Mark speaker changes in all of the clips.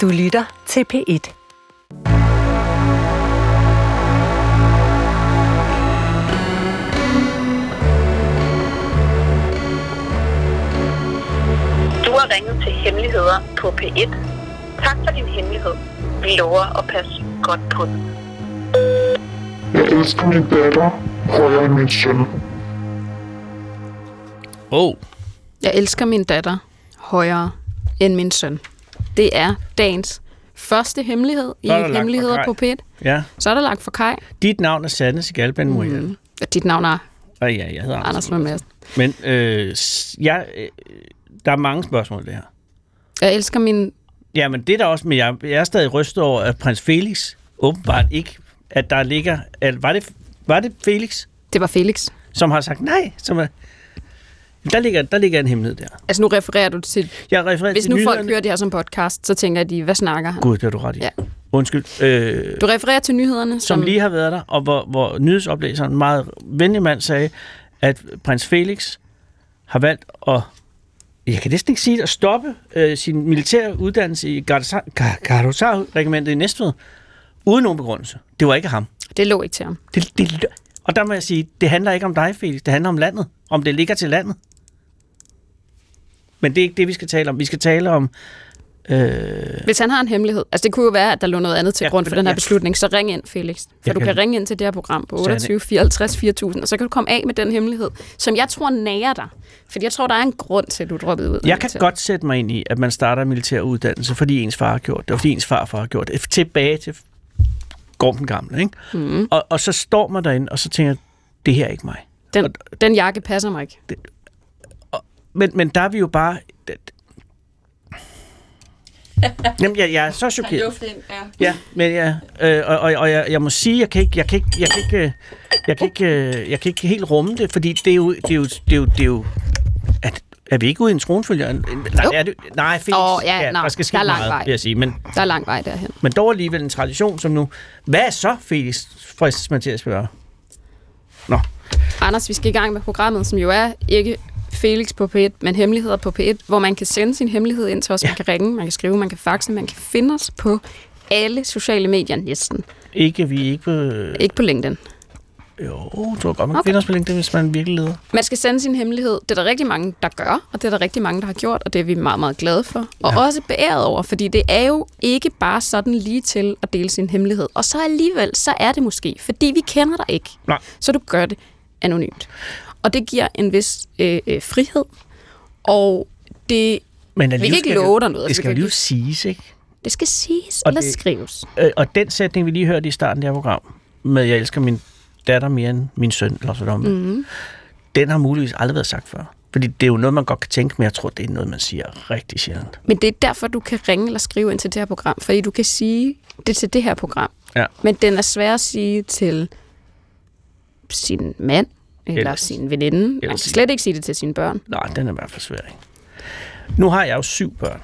Speaker 1: Du lytter til P1.
Speaker 2: Du har ringet til Hemmeligheder på P1. Tak for din hemmelighed. Vi lover at passe godt på den.
Speaker 3: Jeg elsker min datter højere end min søn.
Speaker 4: Oh,
Speaker 5: Jeg elsker min datter højere end min søn. Det er dagens første hemmelighed i
Speaker 4: er
Speaker 5: Hemmeligheder på P1.
Speaker 4: ja.
Speaker 5: Så er der lagt for kaj.
Speaker 4: Dit navn er Sanne Sigalben Muriel. Mm.
Speaker 5: Mm. Dit navn er
Speaker 4: Og ja, jeg hedder
Speaker 5: Anders
Speaker 4: Anders. Men øh, jeg, øh, der er mange spørgsmål det her.
Speaker 5: Jeg elsker min...
Speaker 4: Ja, men det er der også, men jeg, jeg er stadig rystet over, at prins Felix åbenbart ikke, at der ligger, at, var, det, var det Felix,
Speaker 5: Det var Felix.
Speaker 4: som har sagt nej, som er, der ligger, der ligger en hemmelighed der.
Speaker 5: Altså nu refererer du til...
Speaker 4: Jeg refererer
Speaker 5: Hvis
Speaker 4: til
Speaker 5: nu folk
Speaker 4: nyhederne.
Speaker 5: hører det her som podcast, så tænker de, hvad snakker han?
Speaker 4: Gud, det har du ret i.
Speaker 5: Ja.
Speaker 4: Undskyld. Øh,
Speaker 5: Du refererer til nyhederne,
Speaker 4: som lige har været der, og hvor, hvor nyhedsoplæseren, en meget venlig mand, sagde, at prins Felix har valgt at, jeg kan næsten ikke sige det, at stoppe øh, sin militære uddannelse i Gardosar-regimentet i Næstved, uden nogen begrundelse. Det var ikke ham.
Speaker 5: Det lå ikke til ham.
Speaker 4: Det, det, og der må jeg sige, det handler ikke om dig, Felix. Det handler om landet. Om det ligger til landet. Men det er ikke det, vi skal tale om. Vi skal tale om... Øh,
Speaker 5: Hvis han har en hemmelighed, altså det kunne jo være, at der lå noget andet til
Speaker 4: Ja,
Speaker 5: grund for den her
Speaker 4: ja.
Speaker 5: beslutning, så ring ind, Felix. For
Speaker 4: Jeg
Speaker 5: du
Speaker 4: kan-
Speaker 5: kan ringe ind til det her program på
Speaker 4: Sanne.
Speaker 5: 28 54 4000, og så kan du komme af med den hemmelighed, som jeg tror nærer dig. Fordi jeg tror, der er en grund til, at du droppet ud.
Speaker 4: Jeg kan
Speaker 5: militæret.
Speaker 4: godt sætte mig ind i, at man starter en militær uddannelse, fordi ens far har gjort det, og fordi ens farfar har gjort det. Tilbage til Gorm gamle, ikke? Mm. Og, og så står man derinde, og så tænker jeg, det her er ikke mig.
Speaker 5: Den, den jakke passer mig ikke.
Speaker 4: Men, men der er vi jo bare... Jamen, jeg, jeg er så chokeret. Ja, men ja, øh, og, og, og jeg, jeg må sige, jeg kan ikke, jeg kan ikke, jeg kan ikke, øh, jeg kan ikke, øh, jeg kan ikke helt rumme det, fordi det er jo, det er jo, det er jo, det er jo at, er vi ikke ude i en tronfølger? Nej, er det, nej, Felix,
Speaker 5: Åh, ja, nej,
Speaker 4: der skal ske
Speaker 5: der er lang
Speaker 4: meget,
Speaker 5: vej.
Speaker 4: vil jeg sige. Men,
Speaker 5: Der er lang vej derhen.
Speaker 4: men dog alligevel en tradition som nu. Hvad er så, Felix, fristes man til at spørge? Nå,
Speaker 5: Anders, vi skal i gang med programmet, som jo er ikke Felix på P1, men Hemmeligheder på P1, hvor man kan sende sin hemmelighed ind til os. Ja. Man kan ringe, man kan skrive, man kan faxe, man kan finde os på alle sociale medier næsten.
Speaker 4: ikke, vi ikke på...
Speaker 5: Ikke på LinkedIn.
Speaker 4: Jo, du har godt, man
Speaker 5: Okay.
Speaker 4: finde os på LinkedIn, hvis man virkelig leder.
Speaker 5: Man skal sende sin hemmelighed. Det er der rigtig mange, der gør, og det er der rigtig mange, der har gjort, og det er vi meget, meget glade for. Og ja. også beæret over, fordi det er jo ikke bare sådan lige til at dele sin hemmelighed. Og så alligevel, så er det måske, fordi vi kender dig ikke.
Speaker 4: Nej.
Speaker 5: Så du gør det anonymt. Og det giver en vis øh, øh, frihed, og det,
Speaker 4: Men
Speaker 5: vi kan ikke love
Speaker 4: det-
Speaker 5: dig noget.
Speaker 4: Det skal jo lige siges, ikke?
Speaker 5: det skal siges
Speaker 4: Og
Speaker 5: eller
Speaker 4: det-
Speaker 5: skrives.
Speaker 4: Øh, og den sætning, vi lige hørte i starten af det her program, med jeg elsker min datter mere end min søn, eller sådan noget,
Speaker 5: Mm.
Speaker 4: den har muligvis aldrig været sagt før. Fordi det er jo noget, man godt kan tænke, men jeg tror, det er noget, man siger rigtig sjældent.
Speaker 5: Men det er derfor, du kan ringe eller skrive ind til det her program, fordi du kan sige det til det her program.
Speaker 4: Ja.
Speaker 5: Men den er svær at sige til sin mand eller
Speaker 4: Ellers.
Speaker 5: sin veninde. Man kan slet ikke sige det til sine børn.
Speaker 4: Nej, den er i hvert fald svær, ikke? Nu har jeg jo syv børn.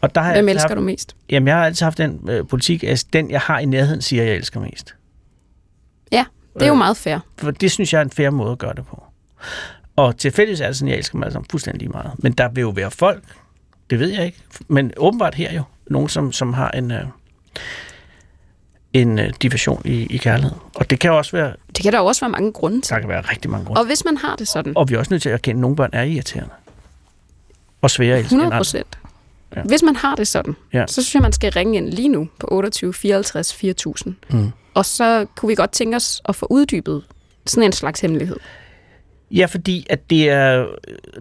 Speaker 4: Og der har
Speaker 5: Hvem
Speaker 4: jeg
Speaker 5: elsker
Speaker 4: haft,
Speaker 5: du mest?
Speaker 4: Jamen, jeg har altid haft den øh, politik, at den, jeg har i nærheden, siger, jeg elsker mest.
Speaker 5: Ja, det er jo
Speaker 4: Øh.
Speaker 5: meget fair.
Speaker 4: For det synes jeg er en fair måde at gøre det på. Og tilfældigvis er det sådan, jeg elsker mig sammen fuldstændig lige meget. Men der vil jo være folk, det ved jeg ikke, men åbenbart her jo, nogen, som, som har en, øh, en øh, diversion i, i kærlighed. Og det kan også være,
Speaker 5: Det kan der også være mange grunde til.
Speaker 4: der kan være rigtig mange grunde.
Speaker 5: Og hvis man har det sådan,
Speaker 4: Og vi er også nødt til at erkende, at nogle børn er irriterende. Og svære at elske end
Speaker 5: 100
Speaker 4: andre.
Speaker 5: procent.
Speaker 4: Ja.
Speaker 5: Hvis man har det sådan,
Speaker 4: Ja.
Speaker 5: så synes jeg, man skal ringe ind lige nu på 28 54 4000.
Speaker 4: Mm.
Speaker 5: Og så kunne vi godt tænke os at få uddybet sådan en slags hemmelighed.
Speaker 4: Ja, fordi at det er øh,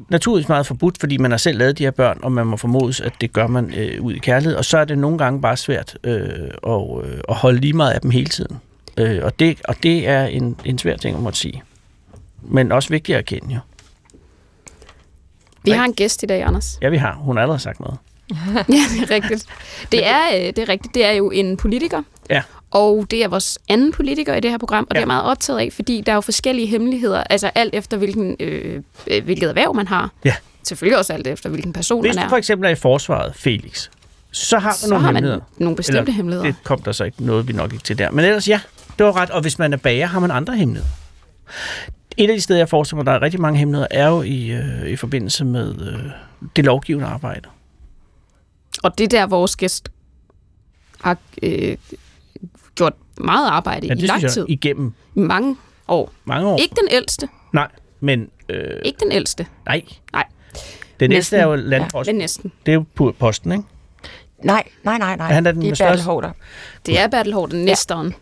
Speaker 4: naturligvis meget forbudt, fordi man har selv lavet de her børn, og man må formodes, at det gør man øh, ud i kærlighed. Og så er det nogle gange bare svært øh, at, øh, at holde lige meget af dem hele tiden. Øh, og, det, og det er en, en svær ting at måtte sige. Men også vigtigt at erkende, jo.
Speaker 5: Vi har en gæst i dag, Anders.
Speaker 4: Ja, vi har. Hun har allerede sagt noget.
Speaker 5: Ja, det er rigtigt. Det er, øh, det er rigtigt. Det er jo en politiker.
Speaker 4: Ja.
Speaker 5: Og det er vores anden politiker i det her program, og det
Speaker 4: Ja.
Speaker 5: er jeg meget optaget af, fordi der er jo forskellige hemmeligheder, altså alt efter hvilken, øh, øh, hvilket erhverv man har.
Speaker 4: Ja.
Speaker 5: Selvfølgelig også alt efter hvilken person
Speaker 4: Hvis
Speaker 5: man
Speaker 4: du
Speaker 5: er.
Speaker 4: for eksempel er i forsvaret, Felix, så har du
Speaker 5: så
Speaker 4: nogle
Speaker 5: har man
Speaker 4: hemmeligheder.
Speaker 5: nogle bestemte
Speaker 4: Eller,
Speaker 5: hemmeligheder.
Speaker 4: Det kom der så ikke noget, vi nok ikke til der. Men ellers ja, det var ret. Og hvis man er bager, har man andre hemmeligheder. Et af de steder, jeg forestiller mig, der er rigtig mange hemmeligheder, er jo i, øh, i forbindelse med øh, det lovgivende arbejde.
Speaker 5: Og det er der, vores gæst har øh, gjort meget arbejde
Speaker 4: Ja,
Speaker 5: i lang
Speaker 4: synes
Speaker 5: tid.
Speaker 4: jeg, igennem
Speaker 5: I mange år.
Speaker 4: mange år.
Speaker 5: Ikke den ældste.
Speaker 4: Nej, men øh,
Speaker 5: Ikke den ældste.
Speaker 4: nej.
Speaker 5: Nej,
Speaker 4: Det næste er jo
Speaker 5: men
Speaker 4: landposten.
Speaker 5: næsten.
Speaker 4: Det er jo posten, ikke?
Speaker 1: Nej, nej, nej, nej.
Speaker 4: Han er den
Speaker 1: det er Bertel Hårder.
Speaker 5: Det er Bertel Hården, næsteren.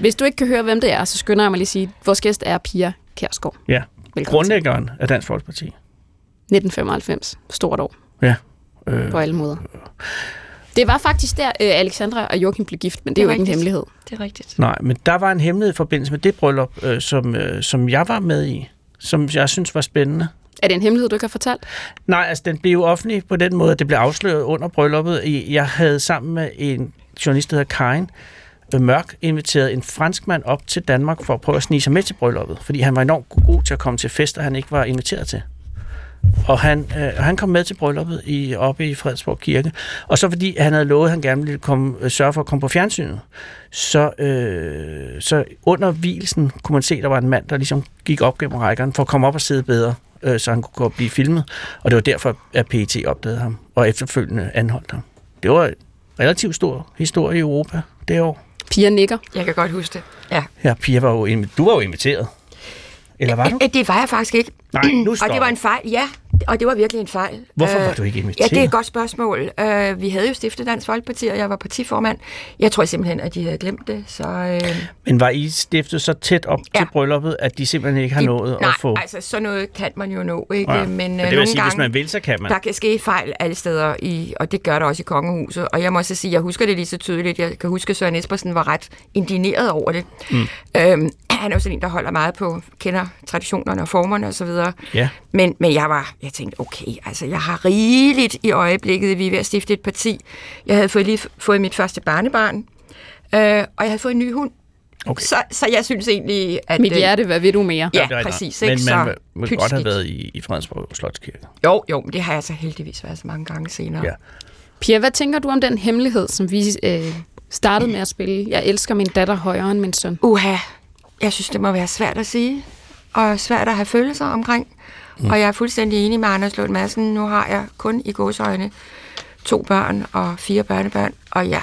Speaker 5: Hvis du ikke kan høre, hvem det er, så skynder jeg mig lige at sige, at vores gæst er Pia Kærsgaard.
Speaker 4: Ja.
Speaker 5: Velkommen
Speaker 4: Grundlæggeren af Dansk Folkeparti.
Speaker 5: til. 1995. Stort år
Speaker 4: Ja. Øh,
Speaker 5: på alle måder. Det var faktisk der, øh, Alexandra og Joachim blev gift, men det er
Speaker 1: Det
Speaker 5: jo
Speaker 1: er
Speaker 5: ikke en hemmelighed.
Speaker 1: Det er rigtigt.
Speaker 4: nej, men der var en hemmelighed i forbindelse med det bryllup, øh, som, øh, som jeg var med i, som jeg synes var spændende.
Speaker 5: Er det en hemmelighed, du ikke har fortalt?
Speaker 4: Nej, altså den blev jo offentlig på den måde, at det blev afsløret under brylluppet. I- Jeg havde sammen med en journalist, der hedder Karin øh, Mørk, inviteret en franskmand op til Danmark for at prøve at snige sig med til brylluppet, fordi han var enormt god til at komme til fester, han ikke var inviteret til. Og han, øh, han kom med til brylluppet i, oppe i Fredensborg Kirke. Og så fordi han havde lovet, at han gerne ville komme, øh, sørge for at komme på fjernsynet, så, øh, så under hvilesen kunne man se, at der var en mand, der ligesom gik op gennem rækkerne for at komme op og sidde bedre, øh, så han kunne gå og blive filmet. Og det var derfor, at PET opdagede ham, og efterfølgende anholdt ham. Det var en relativt stor historie i Europa det år.
Speaker 5: Pia nikker.
Speaker 1: Jeg kan godt huske det. Ja.
Speaker 4: Ja, Pia var jo, du var jo inviteret. Eller var du?
Speaker 1: Det var jeg faktisk ikke.
Speaker 4: Nej, nu
Speaker 1: Og
Speaker 4: stopper
Speaker 1: det var en fejl, ja. Og det var virkelig en fejl.
Speaker 4: Hvorfor
Speaker 1: Øh,
Speaker 4: var du ikke
Speaker 1: Ja,
Speaker 4: inviteret?
Speaker 1: det er et godt spørgsmål. Uh, vi havde jo stiftet Dansk Folkeparti, og jeg var partiformand. Jeg tror simpelthen, at de havde glemt det. Så, uh,
Speaker 4: Men var I stiftet så tæt op
Speaker 1: Ja.
Speaker 4: til brylluppet, at de simpelthen ikke har nået
Speaker 1: nej,
Speaker 4: at få...
Speaker 1: altså sådan noget kan man jo nå, ikke?
Speaker 4: Ja.
Speaker 1: Men,
Speaker 4: Men
Speaker 1: uh,
Speaker 4: det vil
Speaker 1: nogle
Speaker 4: sige,
Speaker 1: gange,
Speaker 4: hvis man vil, så kan man.
Speaker 1: der kan ske fejl alle steder, i, og det gør der også i kongehuset. Og jeg må også sige, jeg husker det lige så tydeligt. Jeg kan huske, at Søren Espersen var ret indineret over det. Mm. Øhm, han er jo sådan en, der holder meget på, kender traditionerne og formerne osv.
Speaker 4: Ja.
Speaker 1: Men, men jeg var, jeg tænkte, okay, altså jeg har rigeligt i øjeblikket, vi er ved at stifte et parti. Jeg havde fået lige fået mit første barnebarn, øh, og jeg havde fået en ny hund.
Speaker 4: Okay.
Speaker 1: Så, så jeg synes egentlig, at...
Speaker 5: Mit
Speaker 1: øh,
Speaker 5: hjerte, hvad vil du mere?
Speaker 1: Ja,
Speaker 4: det er rigtigt.
Speaker 1: præcis,
Speaker 4: Men
Speaker 1: ikke?
Speaker 4: man
Speaker 1: Så
Speaker 4: må
Speaker 1: pyt
Speaker 4: godt have været i, i Fredensborg Slotskirke.
Speaker 1: Jo, jo, men det har jeg så heldigvis været så mange gange senere.
Speaker 4: Ja.
Speaker 5: Pia, hvad tænker du om den hemmelighed, som vi øh, startede med at spille? Jeg elsker min datter højere end min søn.
Speaker 1: Uha, jeg synes, det må være svært at sige, og svært at have følelser omkring. Mm. Og jeg er fuldstændig enig med Anders Lund Madsen. Nu har jeg kun i gåsøjne to børn og fire børnebørn, og jeg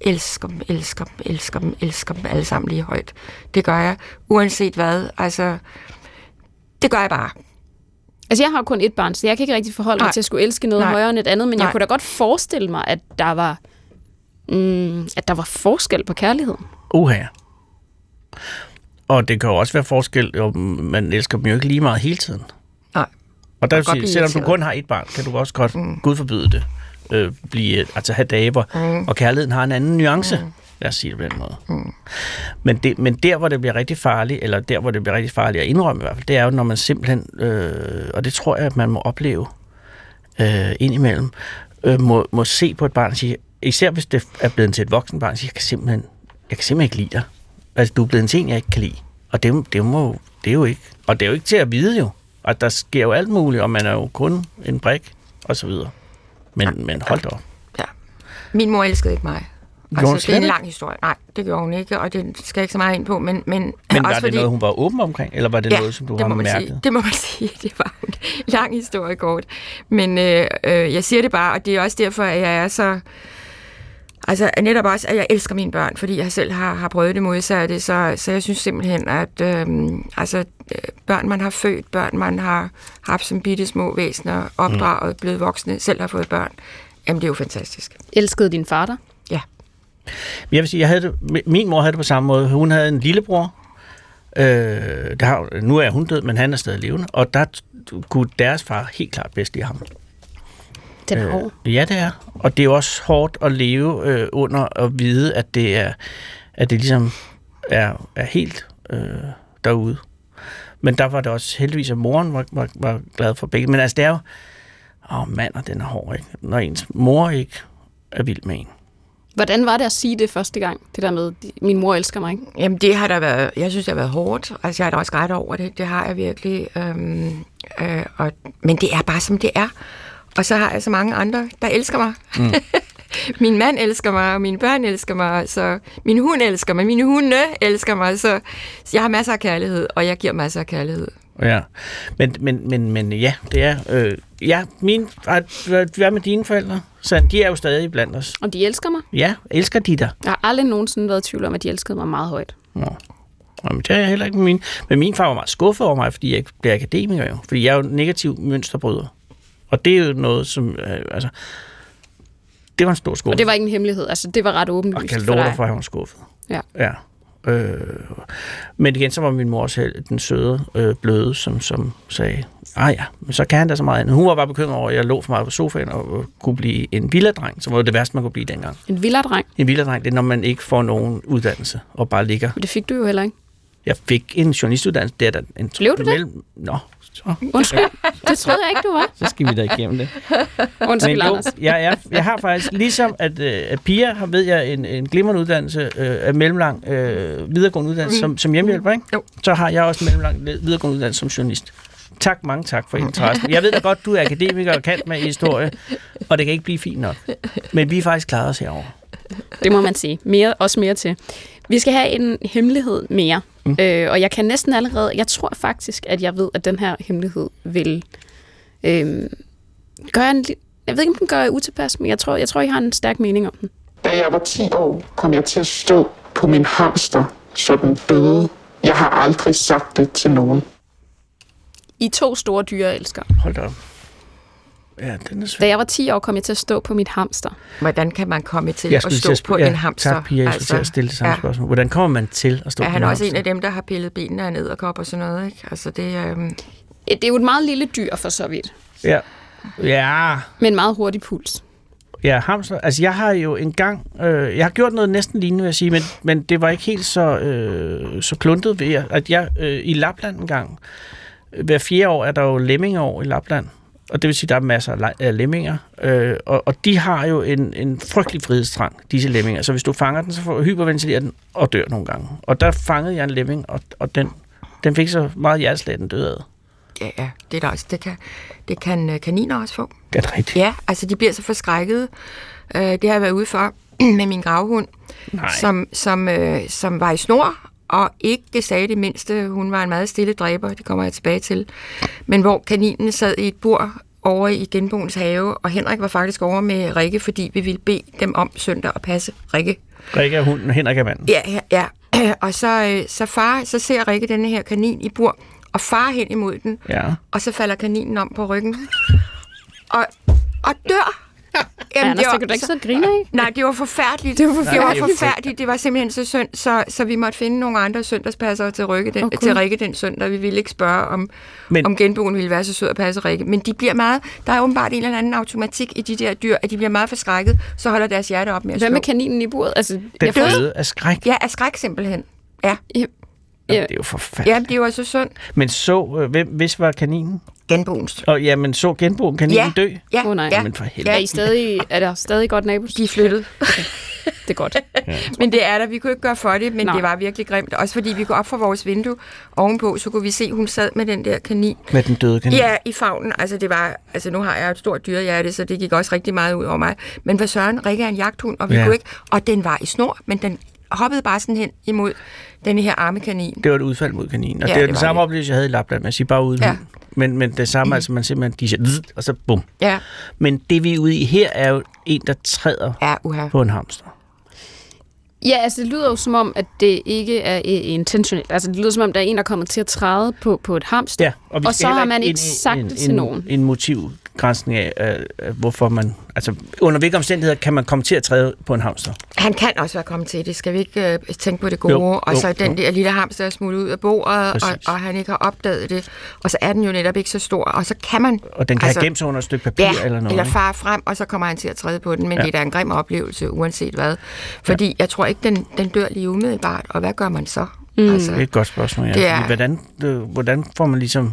Speaker 1: elsker dem, elsker dem, elsker dem, elsker dem alle sammen lige højt. Det gør jeg, uanset hvad. Altså, det gør jeg bare.
Speaker 5: Altså, jeg har kun et barn, så jeg kan ikke rigtig forholde mig
Speaker 1: Nej.
Speaker 5: til at skulle elske noget
Speaker 1: Nej.
Speaker 5: højere end et andet, men jeg
Speaker 1: Nej.
Speaker 5: kunne da godt forestille mig, at der var, mm, at der var forskel på kærligheden.
Speaker 4: Uha. Og det kan jo også være forskel, jo, man elsker dem jo ikke lige meget hele tiden. Og der vil sige, selvom du kun har et barn, kan du også godt, mm. Gud forbyde det, øh, blive, altså have dage, hvor, mm. og kærligheden har en anden nuance. Mm. Lad os sige det på den måde. Mm. Men, det, men der, hvor det bliver rigtig farligt, eller der, hvor det bliver rigtig farligt at indrømme i hvert fald, det er jo, når man simpelthen, øh, og det tror jeg, at man må opleve øh, indimellem, øh, må, må se på et barn og sige, især hvis det er blevet til et voksen barn, sige, jeg kan simpelthen, jeg kan simpelthen ikke lide dig. Altså, du er blevet en, jeg ikke kan lide. Og det, det, må, det er jo ikke, og det er jo ikke til at vide jo. Og der sker jo alt muligt, og man er jo kun en brik, og så videre. Men, men hold da op.
Speaker 1: Ja. Min mor elskede ikke mig.
Speaker 4: Gjorde
Speaker 1: Altså, det er en lang historie. Nej, det gjorde hun ikke, og det skal jeg ikke så meget ind på. Men, men,
Speaker 4: Men var
Speaker 1: også
Speaker 4: det
Speaker 1: fordi,
Speaker 4: noget, hun var åben omkring, eller var det
Speaker 1: ja,
Speaker 4: noget, som du
Speaker 1: det
Speaker 4: har
Speaker 1: må
Speaker 4: mærket?
Speaker 1: Sige. Det må man sige. Det var en lang historie kort. Men øh, øh, jeg siger det bare, og det er også derfor, at jeg er så... Altså netop også, at jeg elsker mine børn, fordi jeg selv har, har prøvet det modsatte, så, så jeg synes simpelthen, at øh, altså, øh, børn, man har født, børn, man har haft som bitte små væsener, opdraget, blevet voksne, selv har fået børn, jamen det er jo fantastisk.
Speaker 5: Elskede din far dig?
Speaker 1: Ja.
Speaker 4: Jeg vil sige, jeg havde det, min mor havde det på samme måde. Hun havde en lillebror. Øh, der har, nu er hun død, men han er stadig levende. Og der kunne deres far helt klart bedst lide ham.
Speaker 5: Den er hård.
Speaker 4: Ja, det er. Og det er jo også hårdt at leve øh, under og vide, at det er, at det ligesom er, er helt øh, derude. Men der var det også heldigvis, at moren var, var, var glad for begge. Men altså, det er jo... Åh, mand, og den er hård, ikke? Når ens mor ikke er vild med en.
Speaker 5: Hvordan var det at sige det første gang? Det der med, min mor elsker mig, ikke?
Speaker 1: Jamen det har der været, jeg synes det har været hårdt, altså jeg har da også ret over det, det har jeg virkelig, øhm, øh, og, men det er bare som det er, og så har jeg så mange andre, der elsker mig. Mm. min mand elsker mig, og mine børn elsker mig, så min hund elsker mig, mine hunde elsker mig, så, jeg har masser af kærlighed, og jeg giver masser af kærlighed.
Speaker 4: Ja, men, men, men, men ja, det er... Øh, ja, min, hvad med dine forældre? Så de er jo stadig blandt os.
Speaker 5: Og de elsker mig.
Speaker 4: Ja, elsker de dig?
Speaker 5: Jeg har aldrig nogensinde været i tvivl om, at de elskede mig meget højt.
Speaker 4: Nå. Jamen, det er jeg heller ikke med min. Men min far var meget skuffet over mig, fordi jeg ikke blev akademiker jo. Fordi jeg er jo negativ mønsterbryder. Og det er jo noget, som... Øh, altså, det var en stor skuffelse.
Speaker 5: Og det var ikke en hemmelighed. Altså, det var ret
Speaker 4: Og
Speaker 5: åbenlyst
Speaker 4: kan
Speaker 5: for
Speaker 4: love
Speaker 5: dig.
Speaker 4: dig for, at han var skuffet.
Speaker 5: Ja.
Speaker 4: Ja. Øh, men igen, så var min mor selv den søde, øh, bløde, som, som sagde, ah ja, men så kan han da så meget andet. Hun var bare bekymret over, at jeg lå for meget på sofaen og øh, kunne blive en villadreng, som var det værste, man kunne blive dengang.
Speaker 5: En villadreng.
Speaker 4: En villadreng, det er, når man ikke får nogen uddannelse og bare ligger.
Speaker 5: Men det fik du jo heller ikke.
Speaker 4: Jeg fik en journalistuddannelse, det er da en...
Speaker 5: Blev du det?
Speaker 4: Nå, så,
Speaker 5: Undskyld. det troede jeg ikke, du var.
Speaker 4: så skal vi da igennem det.
Speaker 5: Undskyld,
Speaker 4: Men jo,
Speaker 5: Anders.
Speaker 4: jeg, jeg, jeg har faktisk, ligesom at, øh, at Pia har, ved jeg, en, en glimrende uddannelse, øh, af mellemlang øh, videregående uddannelse som, som hjemmehjælper, ikke?
Speaker 1: Jo.
Speaker 4: Så har jeg også en mellemlang videregående uddannelse som journalist. Tak, mange tak for interessen. Jeg ved da godt, du er akademiker og kan med historie, og det kan ikke blive fint nok. Men vi er faktisk klaret os herovre.
Speaker 5: Det må man sige. Mere, også mere til. Vi skal have en hemmelighed mere. Mm. Øh, og jeg kan næsten allerede... Jeg tror faktisk, at jeg ved, at den her hemmelighed vil øh, gøre en... Jeg ved ikke, om den gør jer utilpas, men jeg tror, jeg tror, I har en stærk mening om den.
Speaker 3: Da jeg var 10 år, kom jeg til at stå på min hamster, så den døde. Jeg har aldrig sagt det til nogen.
Speaker 5: I to store dyreelskere.
Speaker 4: Hold da op. Ja, den er svær.
Speaker 5: Da jeg var 10 år, kom jeg til at stå på mit hamster.
Speaker 1: Hvordan kan man komme til
Speaker 4: Jeg
Speaker 1: at stå
Speaker 4: til at
Speaker 1: på
Speaker 4: spørge-
Speaker 1: en hamster?
Speaker 4: Tak, Pia, jeg skulle til at stille det samme
Speaker 1: ja.
Speaker 4: spørgsmål. Hvordan kommer man til at stå
Speaker 1: Er
Speaker 4: på
Speaker 1: han
Speaker 4: en
Speaker 1: også en
Speaker 4: hamster?
Speaker 1: af dem, der har pillet benene af ned og kopper og sådan noget, ikke? Altså, det er... Øhm,
Speaker 5: Det er jo et meget lille dyr for så vidt,
Speaker 4: Ja. Ja,
Speaker 5: med en meget hurtig puls.
Speaker 4: Ja, hamster. Altså, jeg har jo engang... Øh, jeg har gjort noget næsten lignende, vil jeg sige, men, men det var ikke helt så, øh, så kluntet ved, jeg- at jeg øh, i Lapland en gang... øh, Hver fjerde år er der jo lemmingeår i Lapland. Og det vil sige, at der er masser af le- af lemminger. Øh, og, og de har jo en, en frygtelig frihedstrang, disse lemminger. Så hvis du fanger den, så får hyperventilerer den og dør nogle gange. Og der fangede jeg en lemming, og, og den, den fik så meget hjerteslag, den døde af.
Speaker 1: ja, ja, det er der også. Det kan, det kan øh, kaniner også få.
Speaker 4: Er det rigtigt?
Speaker 1: Ja, altså de bliver så forskrækket. Øh, det har jeg været ude for med min gravhund,
Speaker 4: Nej.
Speaker 1: som, som, øh, som var i snor, og ikke sagde det mindste. Hun var en meget stille dræber, det kommer jeg tilbage til. Men hvor kaninen sad i et bur over i genboens have, og Henrik var faktisk over med Rikke, fordi vi ville bede dem om søndag at passe Rikke.
Speaker 4: Rikke er hunden, Henrik er manden.
Speaker 1: Ja, ja, ja. Og så, øh, så, far, så ser Rikke denne her kanin i bur, og far hen imod den,
Speaker 4: Ja.
Speaker 1: og så falder kaninen om på ryggen. Og, og dør.
Speaker 5: Jamen, Anders, det kan du ikke så grine af.
Speaker 1: Nej, det var forfærdeligt.
Speaker 5: Det var
Speaker 1: det var
Speaker 5: forfærdeligt.
Speaker 1: forfærdeligt. Det var simpelthen så synd, så, så vi måtte finde nogle andre søndagspasser til, Rikke den,
Speaker 5: Okay.
Speaker 1: til Rikke den søndag. Vi ville ikke spørge, om,
Speaker 4: Men-
Speaker 1: om genboen ville være så sød at passe Rikke. Men de bliver meget, der er åbenbart en eller anden automatik i de der dyr, at de bliver meget forskrækket, så holder deres hjerte op med at
Speaker 5: Hvad
Speaker 1: slå.
Speaker 5: med kaninen i buret? Altså,
Speaker 4: Den
Speaker 5: jeg
Speaker 4: døde af skræk.
Speaker 1: Ja, af skræk simpelthen. Ja,
Speaker 4: Jamen,
Speaker 5: Ja.
Speaker 4: det er jo forfærdeligt.
Speaker 1: ja det var så synd.
Speaker 4: Men så, øh, hvem, hvis var kaninen?
Speaker 1: Genboens.
Speaker 4: Og jamen, så genboen kaninen
Speaker 1: Ja.
Speaker 4: dø?
Speaker 1: Ja,
Speaker 5: Åh, nej.
Speaker 1: ja,
Speaker 4: Men for helvede.
Speaker 5: er, I stadig, er der stadig godt nabos?
Speaker 1: de er flyttet.
Speaker 5: Det er godt.
Speaker 1: Men det er der. Vi kunne ikke gøre for det, men
Speaker 5: Nej.
Speaker 1: Det var virkelig grimt. Også fordi vi går op fra vores vindue ovenpå, så kunne vi se, hun sad med den der kanin.
Speaker 4: Med den døde kanin?
Speaker 1: Ja, i favnen. Altså, det var, altså, nu har jeg et stort dyrehjerte, så det gik også rigtig meget ud over mig. Men hvad søren, Rikke er en jagthund, og vi
Speaker 4: Ja.
Speaker 1: ja. kunne ikke... Og den var i snor, men den hoppede bare sådan hen imod den her arme kanin.
Speaker 4: Det var et udfald mod kaninen. Og
Speaker 1: Ja,
Speaker 4: det er
Speaker 1: det
Speaker 4: den
Speaker 1: var
Speaker 4: samme
Speaker 1: det.
Speaker 4: oplevelse, jeg havde i Lapland. Man siger bare uden
Speaker 1: Ja.
Speaker 4: Men, men det samme, altså man simpelthen, de siger, og så bum.
Speaker 1: Ja,
Speaker 4: Men det vi er ude i her, er jo en, der træder
Speaker 1: ja, uha.
Speaker 4: på en hamster.
Speaker 5: Ja, altså det lyder jo som om, at det ikke er øh, intentionelt. Altså det lyder som om, der er en, der kommer til at træde på, på et hamster.
Speaker 4: Ja, og, vi
Speaker 5: Og så har man ikke
Speaker 4: i
Speaker 5: sagt
Speaker 4: en,
Speaker 5: det til
Speaker 4: en,
Speaker 5: nogen.
Speaker 4: En motivgrænsning af, øh, hvorfor man... Altså, under hvilke omstændigheder kan man komme til at træde på en hamster?
Speaker 1: Han kan også være kommet til det. Skal vi ikke øh, tænke på det gode?
Speaker 4: Jo,
Speaker 1: og så
Speaker 4: jo,
Speaker 1: den
Speaker 4: jo.
Speaker 1: der lille hamster er smuttet ud af bordet, og,
Speaker 4: Præcis.
Speaker 1: og han ikke har opdaget det. Og så er den jo netop ikke så stor. Og så kan man...
Speaker 4: Og den kan altså, have gemt sig under et stykke papir
Speaker 1: Ja,
Speaker 4: eller noget.
Speaker 1: eller far frem, og så kommer han til at træde på den. Men
Speaker 4: ja.
Speaker 1: det er da en grim oplevelse, uanset hvad. Fordi ja. jeg tror ikke, den, den dør lige umiddelbart. Og hvad gør man så? Mm. Altså,
Speaker 4: Det er et godt spørgsmål, ja.
Speaker 1: Det er-
Speaker 4: Hvordan, øh, hvordan får man ligesom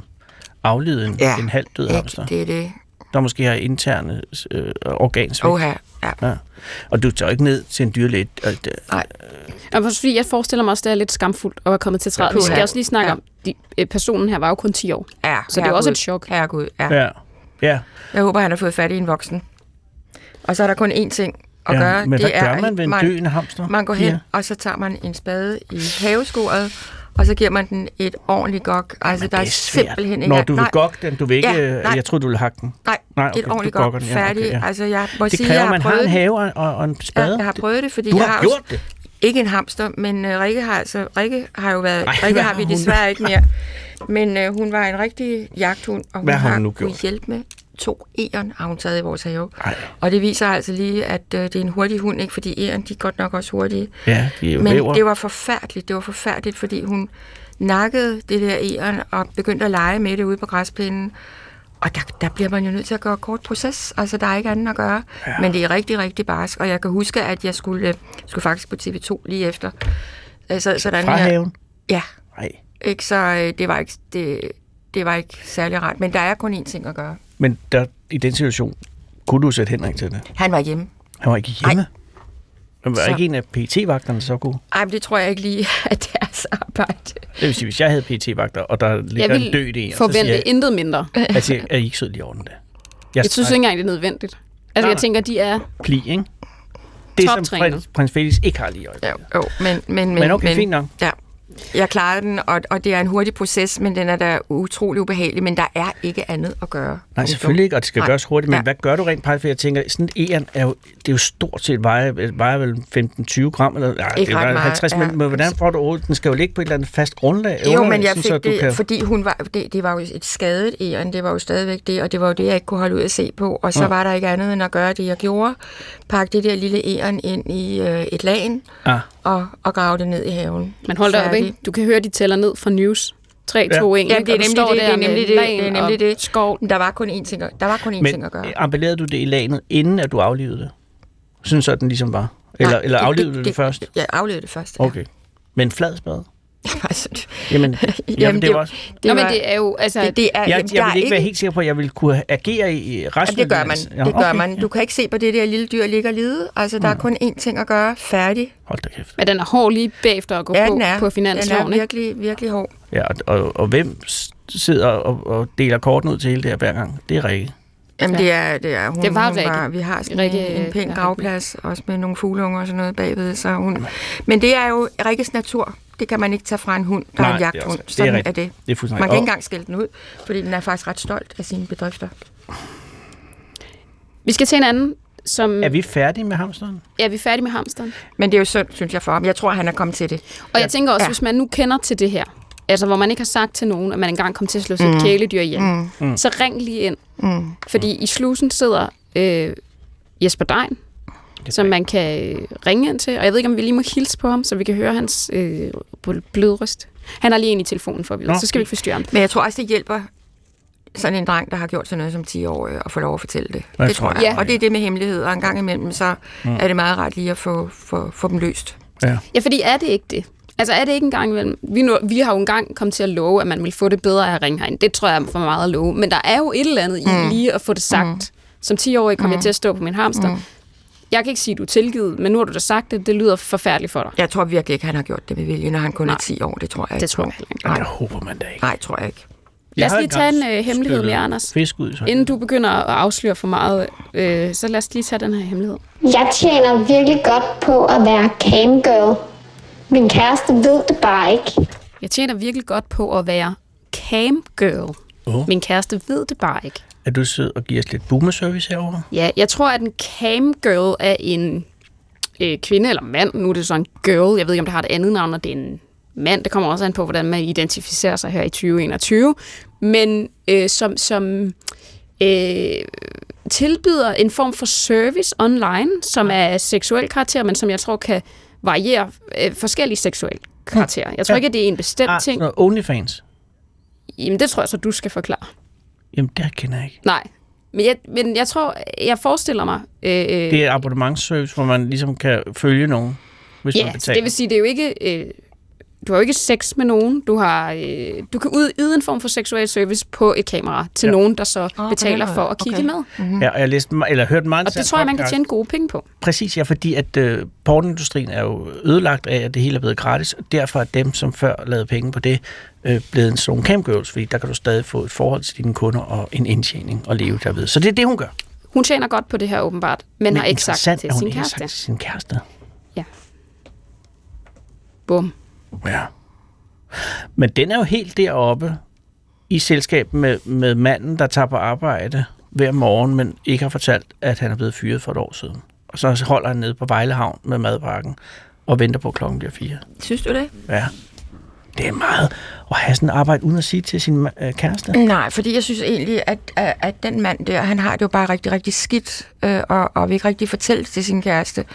Speaker 4: aflevet en,
Speaker 1: Ja,
Speaker 4: en halvt død hamster,
Speaker 1: Det er det.
Speaker 4: der måske har interne øh, organsvigt?
Speaker 1: Oha, ja.
Speaker 4: Ja. Og du tager ikke ned til en dyrlæge. og det-
Speaker 1: Nej.
Speaker 5: Også fordi jeg forestiller mig også, det er lidt skamfuldt at være kommet til træet. Vi skal også lige snakke
Speaker 1: Ja.
Speaker 5: om, de, øh, personen her var jo kun 10 år.
Speaker 1: Ja,
Speaker 5: Så det er også et chok.
Speaker 1: Herregud, ja.
Speaker 4: Ja. Ja.
Speaker 1: Jeg håber, han har fået fat i en voksen. Og så er der kun én ting at
Speaker 4: ja.
Speaker 1: gøre.
Speaker 4: Men
Speaker 1: det
Speaker 4: hvad
Speaker 1: er,
Speaker 4: gør man ved en døende hamster?
Speaker 1: Man går hen,
Speaker 4: Pia?
Speaker 1: og så tager man en spade i haveskuret, og så giver man den et ordentligt gok. Altså,
Speaker 4: Men
Speaker 1: der er,
Speaker 4: er
Speaker 1: simpelthen ikke...
Speaker 4: Når du vil gokke den, du vil ikke...
Speaker 1: Ja,
Speaker 4: Ja,
Speaker 1: nej.
Speaker 4: jeg troede, du ville hakke den.
Speaker 1: nej,
Speaker 4: Nej, okay,
Speaker 1: et ordentligt gok.
Speaker 4: den, ja,
Speaker 1: Færdig.
Speaker 4: okay, ja.
Speaker 1: Altså, jeg må
Speaker 4: Det
Speaker 1: sige,
Speaker 4: kræver,
Speaker 1: jeg
Speaker 4: at
Speaker 1: har
Speaker 4: man har en have og, og, en
Speaker 1: Ja,
Speaker 4: spade.
Speaker 1: jeg har prøvet det, fordi
Speaker 4: Du
Speaker 1: jeg
Speaker 4: har
Speaker 1: har
Speaker 4: gjort det.
Speaker 1: Ikke en hamster, men uh, Rikke har altså Rikke har jo været
Speaker 4: Ej,
Speaker 1: Rikke har vi desværre ikke mere. Men uh, hun var en rigtig jagthund, og hun
Speaker 4: Hvad har
Speaker 1: har
Speaker 4: hun nu gjort?
Speaker 1: hjælpe med to egern, har hun taget i vores have.
Speaker 4: Ej.
Speaker 1: Og det viser altså lige, at uh, det er en hurtig hund, ikke? fordi egern, de er godt nok også hurtige.
Speaker 4: Ja, de er
Speaker 1: Men
Speaker 4: væver.
Speaker 1: det var forfærdeligt, det var forfærdeligt, fordi hun nakkede det der egern og begyndte at lege med det ude på græsplænen. Og der, der bliver man jo nødt til at gøre kort proces. Altså, der er ikke andet at gøre. Ja. Men det er rigtig, rigtig barsk. Og jeg kan huske, at jeg skulle, øh, skulle faktisk på TV2 lige efter. Altså, sådan
Speaker 4: Fra
Speaker 1: her.
Speaker 4: haven?
Speaker 1: Ja,
Speaker 4: Nej.
Speaker 1: ikke? Så øh, det var ikke, det, det var ikke særlig rart. Men der er kun én ting at gøre.
Speaker 4: Men der, i den situation, kunne du sætte Henrik til det?
Speaker 1: Han var hjemme.
Speaker 4: Han var ikke hjemme. Men var
Speaker 1: Så-
Speaker 4: ikke en af PT-vagterne så god?
Speaker 1: Ej, men det tror jeg ikke lige, at deres arbejde.
Speaker 4: Det vil sige, hvis jeg havde PT-vagter, og der ligger
Speaker 5: Jeg
Speaker 4: en død i,
Speaker 5: forvente
Speaker 4: jeg,
Speaker 5: intet mindre.
Speaker 4: at jeg, er I ikke sød lige over den der?
Speaker 5: Jeg synes ikke engang, det er nødvendigt. Altså,
Speaker 4: Nej,
Speaker 5: jeg
Speaker 4: nej.
Speaker 5: tænker, de er...
Speaker 4: Pli, ikke? Det, som prins, prins Felix ikke har lige i øjeblikket.
Speaker 1: Jo, jo men, men, men,
Speaker 4: Men okay, fint nok.
Speaker 1: Ja, jeg klarede den, og, og det er en hurtig proces, men den er da utrolig ubehagelig, men der er ikke andet at gøre.
Speaker 4: Nej, selvfølgelig ikke, og det skal
Speaker 1: Nej.
Speaker 4: gøres hurtigt, men
Speaker 1: Ja.
Speaker 4: hvad gør du rent faktisk? For jeg tænker, sådan en æren er jo, det er jo stort set, vejer, vejer vel 15-20 gram, eller nej,
Speaker 1: Ikke
Speaker 4: det er
Speaker 1: ret meget,
Speaker 4: 50,
Speaker 1: ja.
Speaker 4: men, men hvordan får du overhovedet? Den skal jo ligge på et eller andet fast grundlag.
Speaker 1: Jo, men jeg fik
Speaker 4: så
Speaker 1: det,
Speaker 4: kan...
Speaker 1: fordi hun var, det, det var jo et skadet æren, det var jo stadigvæk det, og det var jo det, jeg ikke kunne holde ud at se på, og så
Speaker 4: Ja.
Speaker 1: var der ikke andet end at gøre det, jeg gjorde. Pakke det der lille æren ind i øh, et lagen,
Speaker 4: Ah,
Speaker 1: og, og grave det ned i haven.
Speaker 5: Men hold da op, ikke? Du kan høre, de tæller ned fra news. 3, 2, 1.
Speaker 1: Ja, det er nemlig
Speaker 5: står
Speaker 1: det,
Speaker 5: der
Speaker 1: det er nemlig det, det er nemlig det.
Speaker 5: skov.
Speaker 1: Men Der var kun én ting, at- der var kun én ting at gøre.
Speaker 4: men ambulerede du det i lagenet, inden at du aflivede det? Synes så, den ligesom var? Eller,
Speaker 1: Nej,
Speaker 4: eller aflivede du det, først?
Speaker 1: Jeg aflevede det først, ja.
Speaker 4: Okay. Men flad spade?
Speaker 1: Altså,
Speaker 4: Jamen, jamen, det,
Speaker 1: det-
Speaker 4: var også...
Speaker 1: det
Speaker 5: Nå, men det er jo... Altså,
Speaker 1: det, det er,
Speaker 4: Jeg,
Speaker 1: jamen,
Speaker 4: jeg
Speaker 1: er
Speaker 4: vil ikke være helt sikker på, at jeg ville kunne agere i resten
Speaker 1: Ja, det gør
Speaker 4: af
Speaker 1: man.
Speaker 4: Ja,
Speaker 1: Det gør
Speaker 4: okay.
Speaker 1: man. Du kan ikke se på det der lille dyr ligge og lide. Altså, der er kun én ting at gøre. Færdig.
Speaker 4: Hold da kæft.
Speaker 5: men den er hård lige bagefter at gå
Speaker 1: Ja,
Speaker 5: på,
Speaker 1: den er.
Speaker 5: på
Speaker 1: Den
Speaker 5: finansloven,
Speaker 1: er
Speaker 5: ikke?
Speaker 1: virkelig, virkelig hård.
Speaker 4: Ja, og, og, og hvem sidder og, og deler korten ud til hele det her hver gang? Det er Rikke.
Speaker 1: Jamen,
Speaker 5: Ja.
Speaker 1: det er, det er hun,
Speaker 5: Det var
Speaker 1: hun var, vi har sådan
Speaker 5: Rikke,
Speaker 1: en, en pæn
Speaker 5: ja,
Speaker 1: gravplads, også med nogle fugleunger og sådan noget bagved. Så hun, men det er jo Rikkes natur. Det kan man ikke tage fra en hund, der
Speaker 4: Nej,
Speaker 1: er en
Speaker 4: det er
Speaker 1: jagthund.
Speaker 4: også- det er
Speaker 1: Sådan er,
Speaker 4: rigtigt.
Speaker 1: det.
Speaker 4: Det er fuldstændig
Speaker 1: Man kan ikke engang skælde den ud, fordi den er faktisk ret stolt af sine bedrifter.
Speaker 5: Vi skal til en anden, som...
Speaker 4: Er vi færdige med hamsteren?
Speaker 5: er vi færdige med hamsteren?
Speaker 1: Men det er jo synd, synes jeg, for ham. Jeg tror, han er kommet til det.
Speaker 5: Og jeg tænker også,
Speaker 1: Ja.
Speaker 5: hvis man nu kender til det her, altså hvor man ikke har sagt til nogen, at man engang kom til at slå sit mm. kæledyr ihjel,
Speaker 1: Mm.
Speaker 4: Mm.
Speaker 5: så ring lige ind.
Speaker 1: Mm.
Speaker 5: Fordi i slusen sidder øh, Jesper Dein, som man kan øh, ringe ind til. Og jeg ved ikke, om vi lige må hilse på ham, så vi kan høre hans øh, blødryst. Han har lige en i telefonen for.
Speaker 4: Nå,
Speaker 5: så skal vi ikke forstyrre ham.
Speaker 1: Men jeg tror også, det hjælper sådan en dreng, der har gjort sådan noget som 10 år, at få lov at fortælle det.
Speaker 4: Jeg
Speaker 1: det
Speaker 4: tror jeg.
Speaker 5: Ja.
Speaker 1: Og det er det med hemmelighed, og en gang imellem, så
Speaker 4: Mm.
Speaker 1: er det meget rart lige at få, få, få dem løst.
Speaker 4: Ja.
Speaker 5: Ja, fordi er det ikke det? Altså er det ikke engang imellem? Vi, nu, vi har jo engang kommet til at love, at man vil få det bedre af at ringe herind. Det tror jeg er for meget at love. Men der er jo et eller andet mm. i lige at få det sagt. Mm. Som 10-årig kom mm. jeg til at stå på min hamster. Mm. Jeg kan ikke sige, at du er tilgivet, men nu har du da sagt det. Det lyder forfærdeligt for dig.
Speaker 1: Jeg tror virkelig ikke, han har gjort det med vilje, når han kun
Speaker 5: Nej.
Speaker 1: er 10 år. Det tror jeg ikke.
Speaker 5: Det tror jeg ikke.
Speaker 1: Nej,
Speaker 4: det håber man da ikke.
Speaker 1: nej, tror jeg ikke.
Speaker 5: Lad os lige tage en øh, hemmelighed med Anders.
Speaker 4: Fisk ud, så.
Speaker 5: Inden du begynder at afsløre for meget, øh, så lad os lige tage den her hemmelighed.
Speaker 6: Jeg tjener virkelig godt på at være camgirl. Min kæreste ved det bare ikke.
Speaker 5: Jeg tjener virkelig godt på at være camgirl.
Speaker 4: Åh.
Speaker 5: Min kæreste ved det bare ikke.
Speaker 4: Er du sød og giver os lidt boomerservice herovre?
Speaker 5: Ja, jeg tror, at en camgirl er en øh, kvinde eller mand. Nu er det så en girl. Jeg ved ikke, om det har et andet navn, og det er en mand. Det kommer også an på, hvordan man identificerer sig her i 2021. Men øh, som, som øh, tilbyder en form for service online, som er seksuel karakter, men som jeg tror kan variere øh, forskellige seksuelle karakterer. Jeg tror
Speaker 4: Ja.
Speaker 5: ikke, at det er en bestemt
Speaker 4: Ah,
Speaker 5: ting.
Speaker 4: OnlyFans.
Speaker 5: Jamen, det tror jeg så, du skal forklare.
Speaker 4: Jamen, det kender jeg ikke.
Speaker 5: Nej. Men jeg, men jeg tror, jeg forestiller mig... Øh,
Speaker 4: Det er et abonnementsservice, hvor man ligesom kan følge nogen, hvis man
Speaker 5: Ja, så
Speaker 4: betaler.
Speaker 5: det vil sige, det er jo ikke... Øh, du har jo ikke sex med nogen. Du, har, øh, du kan ud, yde en form for seksuel service på et kamera til
Speaker 4: Ja.
Speaker 5: ja. nogen, der så
Speaker 1: på
Speaker 5: betaler for at kigge
Speaker 1: Okay.
Speaker 5: med.
Speaker 1: Mm-hmm.
Speaker 4: Ja, og jeg læste, eller hørte meget
Speaker 5: Og det tror jeg, man kan tjene gode penge på.
Speaker 4: Præcis, ja, fordi at øh, portindustrien er jo ødelagt af, at det hele er blevet gratis, og derfor er dem, som før lavede penge på det, øh, blevet en sådan camgirls, fordi der kan du stadig få et forhold til dine kunder og en indtjening og leve derved. Så det er det, hun gør.
Speaker 5: Hun tjener godt på det her åbenbart, men, men har ikke sagt det
Speaker 4: interessant,
Speaker 5: til
Speaker 4: hun
Speaker 5: sin
Speaker 4: ikke har
Speaker 5: kæreste.
Speaker 4: sagt til sin kæreste.
Speaker 5: Bum.
Speaker 4: Ja. Men den er jo helt deroppe i selskab med, med manden, der tager på arbejde hver morgen, men ikke har fortalt, at han er blevet fyret for et år siden. Og så holder han nede på Vejlehavn med madpakken og venter på, at klokken bliver fire.
Speaker 1: Synes du det?
Speaker 4: Ja. Det er meget at have sådan et arbejde uden at sige til sin øh, kæreste.
Speaker 1: Nej, fordi jeg synes egentlig, at, at, at den mand der, han har det jo bare rigtig, rigtig skidt, øh, og, og vil ikke rigtig fortælle til sin kæreste.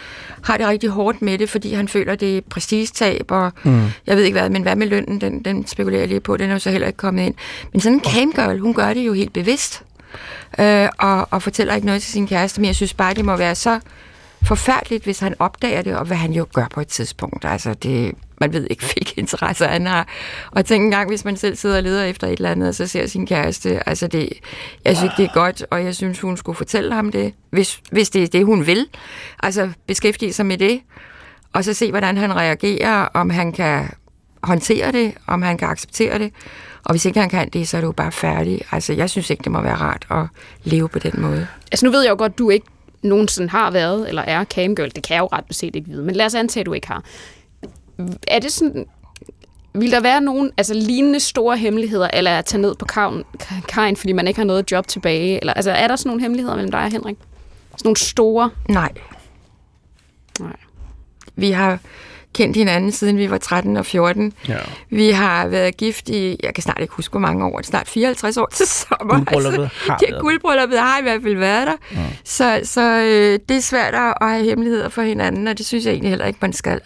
Speaker 1: Har det rigtig hårdt med det, fordi han føler, det er prestigetab, og mm. jeg ved ikke hvad, men hvad med lønnen, den, den spekulerer jeg lige på, den er jo så heller ikke kommet ind. Men sådan en camgirl, hun gør det jo helt bevidst, øh, og, og fortæller ikke noget til sin kæreste, men jeg synes bare, det må være så forfærdeligt, hvis han opdager det, og hvad han jo gør på et tidspunkt. Altså, det, man ved ikke, hvilke interesser han har. Og tænk en gang, hvis man selv sidder og leder efter et eller andet, og så ser sin kæreste, altså det, jeg synes det er godt, og jeg synes, hun skulle fortælle ham det, hvis, hvis det er det, hun vil. Altså beskæftige sig med det, og så se, hvordan han reagerer, om han kan håndtere det, om han kan acceptere det. Og hvis ikke han kan det, så er det bare færdigt. Altså, jeg synes ikke, det må være rart at leve på den måde.
Speaker 5: Altså nu ved jeg jo godt, du ikke nogensinde har været eller er camgirl. Det kan jeg jo ret beset ikke vide. Men lad os antage, at du ikke har. Er det sådan... Vil der være nogen altså, lignende store hemmeligheder, eller at tage ned på kajen, kajen, fordi man ikke har noget job tilbage? Eller, altså, er der sådan nogle hemmeligheder mellem dig og Henrik? Sådan nogle store?
Speaker 1: Nej.
Speaker 5: Nej.
Speaker 1: Vi har kendt hinanden, siden vi var 13 og 14.
Speaker 4: Ja.
Speaker 1: Vi har været gift i, jeg kan snart ikke huske, hvor mange år, det snart 54 år til sommer.
Speaker 4: Guldbrylluppet har
Speaker 1: det, guldbrylluppet har i hvert fald været der. Ja. Så, så øh, det er svært at have hemmeligheder for hinanden, og det synes jeg egentlig heller ikke, man skal.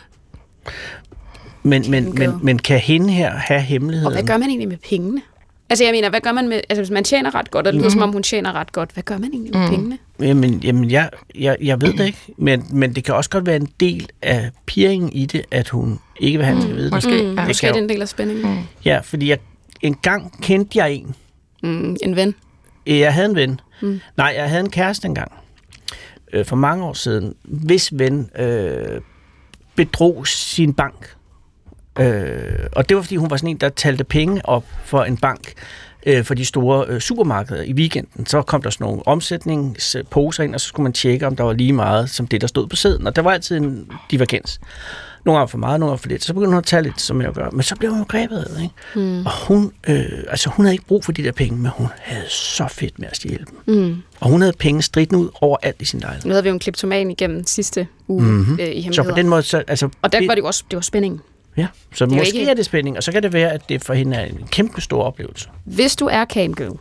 Speaker 4: Men, men, men, men kan hende her have hemmeligheden?
Speaker 5: Og hvad gør man egentlig med pengene? Altså jeg mener, hvad gør man med... Altså hvis man tjener ret godt, og det lyder som om hun tjener ret godt, hvad gør man egentlig med pengene?
Speaker 4: Jamen, jamen jeg, jeg, jeg ved det ikke, men, men det kan også godt være en del af piringen i det, at hun ikke vil have, at skal vide det.
Speaker 1: Måske,
Speaker 5: Mm,
Speaker 1: ja.
Speaker 5: måske er det en del af spændingen. Mm.
Speaker 4: Ja, fordi jeg, en gang kendte jeg en.
Speaker 5: Mm, en ven.
Speaker 4: Jeg havde en ven. Mm. Nej, jeg havde en kæreste engang. Øh, for mange år siden. Hvis ven øh, bedrog sin bank. Øh, og det var, fordi hun var sådan en, der talte penge op for en bank øh, for de store øh, supermarkeder i weekenden. Så kom der sådan nogle omsætningsposer ind, og så skulle man tjekke, om der var lige meget som det, der stod på sæden. Og der var altid en divergens. Nogle gange for meget, nogle gange for lidt. Så begyndte hun at tage lidt, som jeg gør. Men så blev hun jo grebet af det, ikke? Mm. Og hun, øh, altså hun havde ikke brug for de der penge, men hun havde så fedt med at stjæle dem.
Speaker 5: Mm.
Speaker 4: Og hun havde penge stridende ud overalt i sin lejlighed.
Speaker 5: Nu havde vi jo en kliptoman igennem sidste uge mm-hmm. øh, i
Speaker 4: Så
Speaker 5: hemmeligheder.
Speaker 4: på den måde, så, altså,
Speaker 5: og der var det jo også det var spændingen.
Speaker 4: Ja, så
Speaker 5: er jo
Speaker 4: måske
Speaker 5: ikke-
Speaker 4: er det spænding, og så kan det være, at det for hende er en kæmpe stor oplevelse.
Speaker 5: Hvis du er camgirl,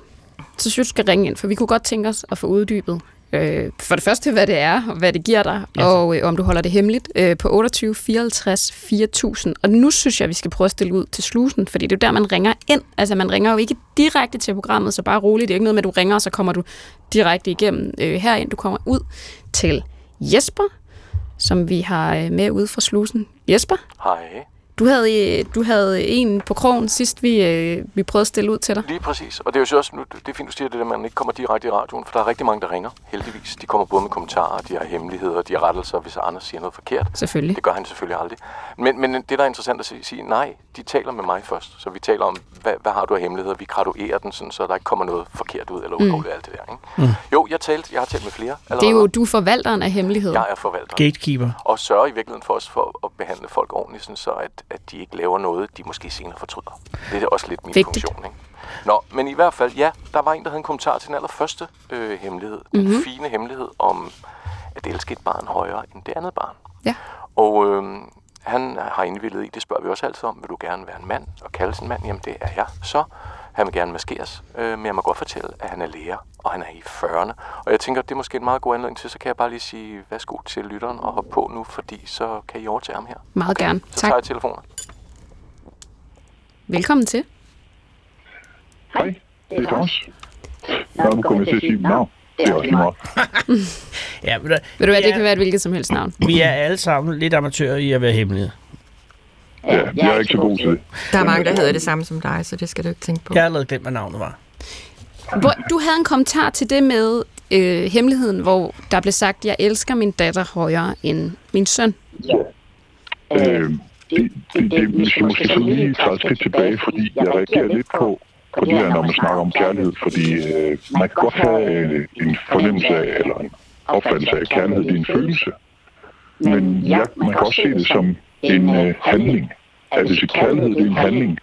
Speaker 5: så synes jeg, du skal ringe ind, for vi kunne godt tænke os at få uddybet øh, for det første, hvad det er, og hvad det giver dig,
Speaker 4: Ja.
Speaker 5: og øh, om du holder det hemmeligt, øh, på 28 54 4000. Og nu synes jeg, vi skal prøve at stille ud til slusen, fordi det er jo der, man ringer ind. Altså, man ringer jo ikke direkte til programmet, så bare roligt. Det er jo ikke noget med, at du ringer, og så kommer du direkte igennem øh, herind. Du kommer ud til Jesper, som vi har øh, med ude fra slusen. Jesper,
Speaker 7: Hej.
Speaker 5: Du havde, øh, du havde en på krogen sidst, vi, øh, vi prøvede at stille ud til dig.
Speaker 7: Lige præcis. Og det er jo så også, nu, det er fint, du siger det, at man ikke kommer direkte i radioen, for der er rigtig mange, der ringer, heldigvis. De kommer både med kommentarer, de har hemmeligheder, de har rettelser, hvis Anders siger noget forkert.
Speaker 5: Selvfølgelig.
Speaker 7: Det gør han selvfølgelig aldrig. Men, men det, der er interessant at sige, sige, nej, de taler med mig først. Så vi taler om, hvad, hvad har du af hemmeligheder? Vi graduerer den, sådan, så der ikke kommer noget forkert ud, eller ulovligt, mm. alt det der. Ikke? Mm. Jo, jeg, talte, jeg har talt med flere
Speaker 5: Det er jo, du er forvalteren af hemmeligheder.
Speaker 7: Jeg er forvalter.
Speaker 4: Gatekeeper.
Speaker 7: og sørger i virkeligheden for os for at behandle folk ordentligt, sådan så at, at de ikke laver noget, de måske senere fortryder. Det er også lidt min
Speaker 5: Vigtigt.
Speaker 7: funktion. Ikke? Nå, men i hvert fald, ja, der var en, der havde en kommentar til den allerførste øh, hemmelighed. Den
Speaker 5: Mhm.
Speaker 7: mm-hmm. fine hemmelighed om at elske et barn højere end det andet barn.
Speaker 5: Ja.
Speaker 7: Og øh, han har indvildet i, det spørger vi også altid om, vil du gerne være en mand og kaldes en mand? Jamen det er jeg. Så han vil gerne maskeres, øh, men jeg må godt fortælle, at han er lærer, og han er i 40'erne. Og jeg tænker, det er måske en meget god anledning til, så kan jeg bare lige sige værsgo til lytteren og hoppe på nu, fordi så kan I overtage ham her.
Speaker 5: Meget gerne.
Speaker 7: Så
Speaker 5: Tak.
Speaker 7: tager jeg telefonen.
Speaker 5: Velkommen til.
Speaker 8: Hej, det er Thomas. Nå, nu kommer jeg til at sige mit navn. Det er også lige meget.
Speaker 4: Ja, ved du,
Speaker 5: Ved du hvad, det kan være et hvilket som helst navn.
Speaker 4: Vi er alle sammen lidt amatører i at være hemmelige.
Speaker 8: Ja, jeg er ikke så god til det.
Speaker 1: Der er mange, der hedder det samme som dig, så det skal du ikke tænke på.
Speaker 4: Jeg har allerede glemt, hvad navnet var.
Speaker 5: Hvor, du havde en kommentar til det med øh, hemmeligheden, hvor der blev sagt, jeg elsker min datter højere end min søn.
Speaker 8: Øh, det, det, det, vi skal måske sådan lige tage et skridt tilbage, fordi jeg reagerer lidt på, på det her, når man snakker om kærlighed. Fordi øh, man kan godt have øh, en fornemmelse af, eller en opfattelse af, at kærlighed det er en følelse. Men ja, man kan også se det som en øh, handling. at hvis kærlighed det er en handling,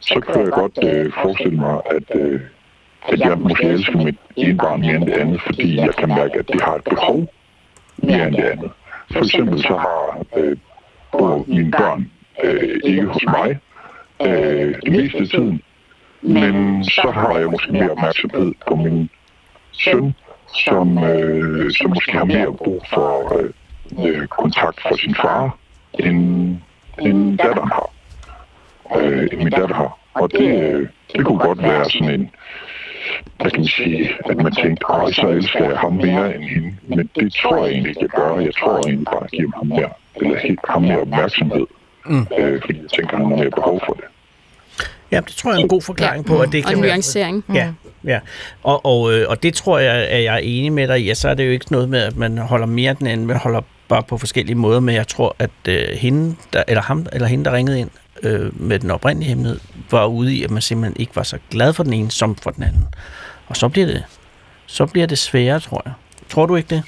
Speaker 8: så kan jeg godt øh, forestille mig, at, øh, at jeg måske elsker mit ene barn mere end det andet, fordi jeg kan mærke, at det har et behov mere end det andet. For eksempel så har øh, bor mine børn øh, ikke hos mig øh, det meste af tiden, men så har jeg måske mere opmærksomhed på min søn, som, øh, som måske har mere brug for øh, øh, kontakt fra sin far, end, end datteren har. Øh, end min datter har. Og det, øh, det kunne godt være sådan en, hvad kan man sige, at man tænkte, at så elsker jeg ham mere end hende. Men det tror jeg egentlig ikke, jeg gør. Jeg tror egentlig bare, at jeg giver ham mere, eller helt, ham mere opmærksomhed. Mm. Øh, fordi jeg tænker, at han har mere behov for det.
Speaker 4: Ja, det tror jeg er en god forklaring på, at det
Speaker 5: Og
Speaker 4: kan
Speaker 5: en
Speaker 4: være...
Speaker 5: nuancering.
Speaker 4: Ja, ja. Og, og, øh, og det tror jeg, at jeg er enig med dig i. Ja, så er det jo ikke noget med, at man holder mere den anden, man holder bare på forskellige måder, men jeg tror, at øh, hende, der, eller ham, eller hende, der ringede ind øh, med den oprindelige hemmelighed, var ude i, at man simpelthen ikke var så glad for den ene, som for den anden. Og så bliver det, så bliver det sværere, tror jeg. Tror du ikke det?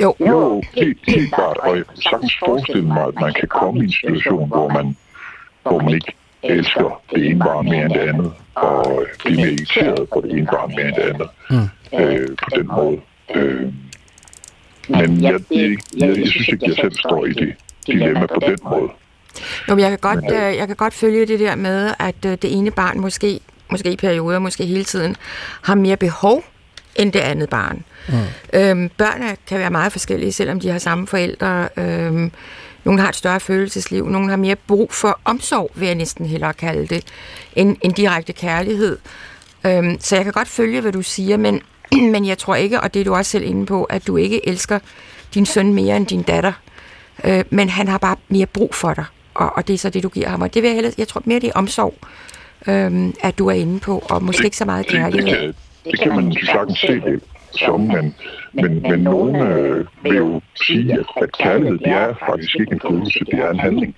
Speaker 1: Jo.
Speaker 8: Jo, helt, helt klart. Og jeg kan sagtens forestille mig, at man kan komme i en situation, hvor man, hvor man ikke elsker det ene barn mere end det andet, og blive mere irriteret på det ene barn mere end det andet. Mm. Øh, på den måde. Øh, men jeg, jeg, jeg, jeg synes ikke, jeg selv står i det dilemma på den måde.
Speaker 1: Jo, men jeg kan godt, øh, jeg kan godt følge det der med, at øh, det ene barn måske, måske i perioder, måske hele tiden, har mere behov end det andet barn. Mm. Øhm, børn er- kan være meget forskellige, selvom de har samme forældre. Øhm, nogle har et større følelsesliv, nogle har mere brug for omsorg, vil jeg næsten hellere kalde det, end, end direkte kærlighed. Øhm, så jeg kan godt følge, hvad du siger, men, men jeg tror ikke, og det er du også selv inde på, at du ikke elsker din søn mere end din datter. Øh, men han har bare mere brug for dig, og, og det er så det, du giver ham. Og det vil jeg, hellere, jeg tror mere, det er omsorg, øhm, at du er inde på, og måske ikke så meget
Speaker 8: Det, det,
Speaker 1: kærlighed.
Speaker 8: kan, det kan man jo sagtens se det som, men, men, men nogen øh, vil jo sige, at, at kærlighed, det er faktisk ikke en følelse, det er en handling.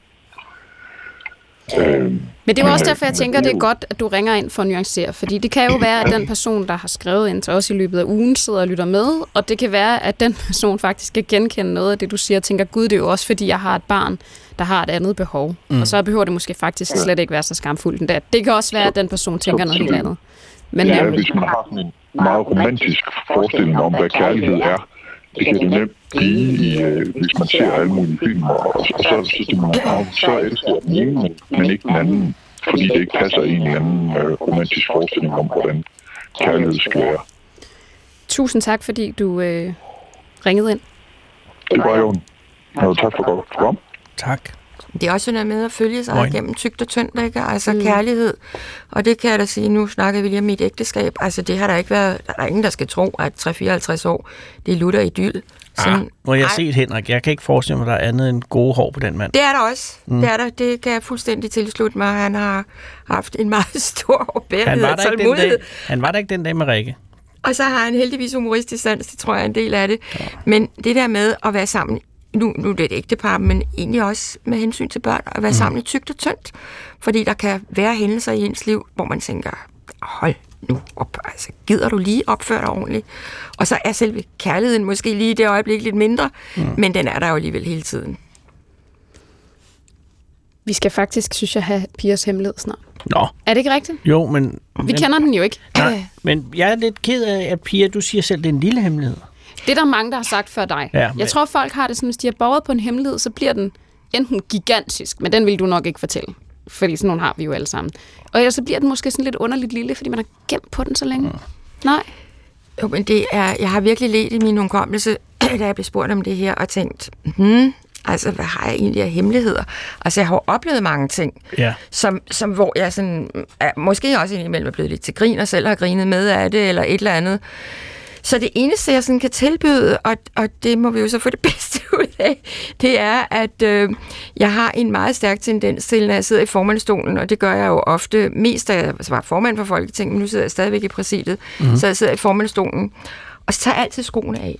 Speaker 8: Øh,
Speaker 5: Men det er jo også derfor, jeg tænker,
Speaker 8: det er
Speaker 5: er godt, at du ringer ind for at nuancere. Fordi det kan jo være, at den person, der har skrevet ind til os i løbet af ugen, sidder og lytter med. Og det kan være, at den person faktisk kan genkende noget af det, du siger, og tænker, gud, det er jo også, fordi jeg har et barn, der har et andet behov. Mm. Og så behøver det måske faktisk slet ikke være så skamfuldt endda. Det kan også være, at den person tænker noget helt andet. Men
Speaker 8: Ja, hvis man har sådan en meget romantisk forestilling om, hvad kærlighed er, det kan det nemt blive, i, øh, hvis man ser alle mulige film, og, og så, så, så, så, man, "Nå, så elsker jeg den ene, men, ikke den anden, fordi det ikke passer i en eller anden øh, romantisk forestilling om, hvordan kærlighed skal være.
Speaker 5: tusind tak, fordi du øh, ringede ind.
Speaker 8: Det var jo en tak for godt program.
Speaker 4: Tak.
Speaker 1: Det er også noget med at følge sig
Speaker 4: Moin.
Speaker 1: gennem tygt og tyndt, ikke? Altså mm. kærlighed. Og det kan jeg da sige, nu snakker vi lige om mit ægteskab. Altså det har der ikke været, der er ingen, der skal tro, at 3-54 år, det er lutter idyll.
Speaker 4: Ah, nu har jeg
Speaker 1: Ej,
Speaker 4: set Henrik. Jeg kan ikke forestille mig, at der er andet end gode hår på den mand.
Speaker 1: Det er der også. Mm. Det er der. Det kan jeg fuldstændig tilslutte mig. Han har haft en meget stor
Speaker 4: var,
Speaker 1: og tålmodighed.
Speaker 4: han var der ikke den dag med Rikke.
Speaker 1: Og så har han heldigvis humoristisk sans, det tror jeg er en del af det. Ja. Men det der med at være sammen, nu, nu er det et ægtepar, men egentlig også med hensyn til børn, at være mm. sammen i tygt og tyndt. Fordi der kan være hændelser i ens liv, hvor man tænker, hold nu op, altså gider du lige opføre dig ordentligt? Og så er selve kærligheden måske lige i det øjeblik lidt mindre, mm. men den er der jo alligevel hele tiden.
Speaker 5: Vi skal faktisk, synes jeg, have Piers hemmelighed snart.
Speaker 4: Nå,
Speaker 5: Er det ikke rigtigt?
Speaker 4: jo, men...
Speaker 5: Vi
Speaker 4: men,
Speaker 5: kender den jo ikke.
Speaker 4: Nej, men jeg er lidt ked af, at Pia, du siger selv, det er en lille hemmelighed.
Speaker 5: Det er der mange, der har sagt før dig.
Speaker 4: Ja, men-
Speaker 5: Jeg tror, folk har det sådan, hvis de har borget på en hemmelighed, så bliver den enten gigantisk, men den vil du nok ikke fortælle. Fordi sådan nogle har vi jo alle sammen. Og ellers så bliver den måske sådan lidt underligt lille, fordi man har gemt på den så længe. Mm. Nej.
Speaker 1: Jo, men det er, jeg har virkelig let i min hukommelse, da jeg blev spurgt om det her, og tænkt, hmm, altså, hvad har jeg egentlig af hemmeligheder? Altså, jeg har jo oplevet mange ting,
Speaker 4: Ja.
Speaker 1: som, som hvor jeg sådan, er, måske også indimellem er blevet lidt til grin, og selv har grinet med af det, eller et eller andet. Så det eneste, jeg sådan kan tilbyde, og, og det må vi jo så få det bedste ud af, det er, at øh, jeg har en meget stærk tendens til, når jeg sidder i formandstolen, og det gør jeg jo ofte mest, da jeg var formand for Folketinget, men nu sidder jeg stadigvæk i præsidiet, mm-hmm. så jeg sidder i formandstolen, og så tager jeg altid skoene af.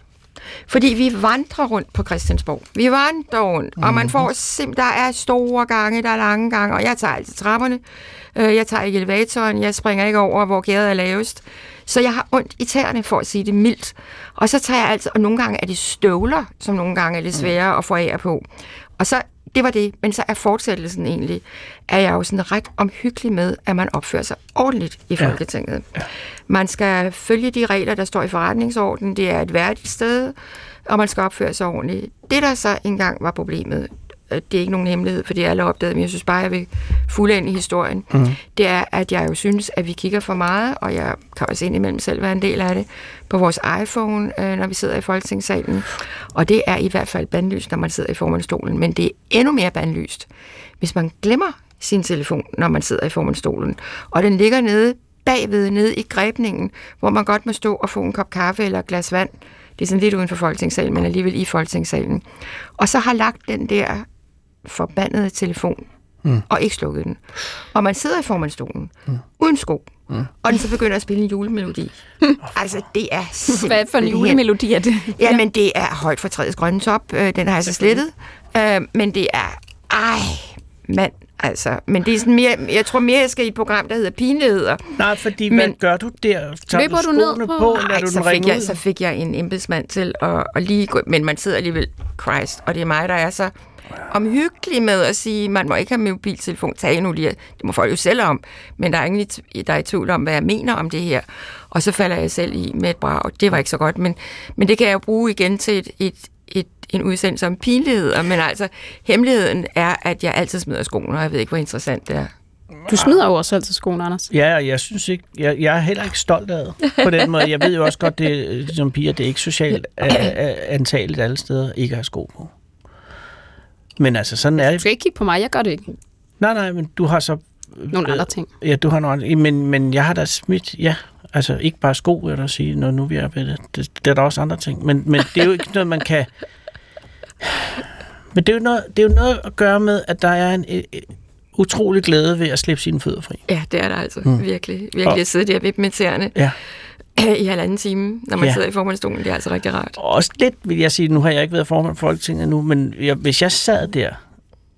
Speaker 1: Fordi vi vandrer rundt på Christiansborg. Vi vandrer rundt, og man får sim- der er store gange, der er lange gange, og jeg tager altid trapperne. Øh, Jeg tager ikke elevatoren, jeg springer ikke over, hvor gæret er lavest. Så jeg har ondt i tæerne, for at sige det mildt. Og så tager jeg altid, og nogle gange er det støvler, som nogle gange er lidt svære at få af på. Og så det var det. Men så er fortsættelsen egentlig, at jeg er jo sådan ret omhyggelig med, at man opfører sig ordentligt i
Speaker 4: Ja.
Speaker 1: Folketinget. Ja. Man skal følge de regler, der står i forretningsordenen. Det er et værdigt sted, og man skal opføre sig ordentligt. Det, der så engang var problemet, det er ikke nogen hemmelighed, for det er alle opdaget, men jeg synes bare, jeg vil fuldende historien, mm. det er, at jeg jo synes, at vi kigger for meget, og jeg kan også indimellem selv være en del af det, på vores iPhone, øh, når vi sidder i Folketingssalen. Og det er i hvert fald bandlyst, når man sidder i formandstolen, men det er endnu mere bandlyst, hvis man glemmer sin telefon, når man sidder i formandstolen, og den ligger nede bagved, nede i grebningen, hvor man godt må stå og få en kop kaffe eller et glas vand. Det er sådan lidt uden for Folketingssalen, men alligevel i Folketingssalen. Og så har lagt den der forbandede telefon, mm. og ikke slukket den. Og man sidder i formandstolen, mm. uden sko, mm. og den så begynder at spille en julemelodi. altså, det er
Speaker 5: Hvad for en julemelodi er det?
Speaker 1: Ja, men det er højt for træets grønne top. Øh, Den har jeg så slettet. Øh, Men det er... Ej, mand, altså. Men det er sådan mere... Jeg tror mere, jeg skal i et program, der hedder Pinligheder.
Speaker 4: Nej, fordi hvad
Speaker 1: Men-
Speaker 4: gør du der? Tager
Speaker 5: Løber du
Speaker 4: skoene
Speaker 5: ned på-
Speaker 4: på, lader
Speaker 1: Ej,
Speaker 4: du
Speaker 1: så fik, jeg,
Speaker 4: ud?
Speaker 1: så fik jeg en embedsmand til at, at lige gå... Men man sidder alligevel... Christ. Og det er mig, der er så omhyggelig med at sige, man må ikke have mobiltelefon. Tag nu lige. Det må folk jo selv om. Men der er ingen, der er i tvivl om, hvad jeg mener om det her. Og så falder jeg selv i med et brag. Det var ikke så godt. Men, men det kan jeg jo bruge igen til et, et en udsendelse om pinligheder, men altså, hemmeligheden er, at jeg altid smider skoene, og jeg ved ikke, hvor interessant det er.
Speaker 5: Du smider jo også altid skoene, Anders.
Speaker 4: Ja, og jeg synes ikke, jeg, jeg er heller ikke stolt af det på den måde. Jeg ved jo også godt, det øh, som piger, det er ikke socialt øh, øh, antageligt alle steder ikke at have sko på. Men altså, sådan er
Speaker 5: Du
Speaker 4: det.
Speaker 5: skal ikke kigge på mig, jeg gør det ikke.
Speaker 4: Nej, nej, men du har så...
Speaker 5: Nogle andre ting.
Speaker 4: Ja, du har nogle andre, men, men jeg har da smidt, ja, altså ikke bare sko, vil jeg da sige, når nu vi er ved det. det. Det er der også andre ting, men, men det er jo ikke noget, man kan... Men det er, jo noget, det er jo noget at gøre med, at der er en, en, en utrolig glæde ved at slippe sine fødder fri.
Speaker 1: Ja, det er der altså. Mm. Virkelig. Virkelig
Speaker 4: Og-
Speaker 1: at sidde der ved med tæerne
Speaker 4: Ja.
Speaker 1: i halvanden time, når man
Speaker 4: ja.
Speaker 1: sidder i formandstolen. Det er altså rigtig rart.
Speaker 4: Også lidt, vil jeg sige, nu har jeg ikke været formand for Folketinget nu, men jeg, hvis jeg sad der,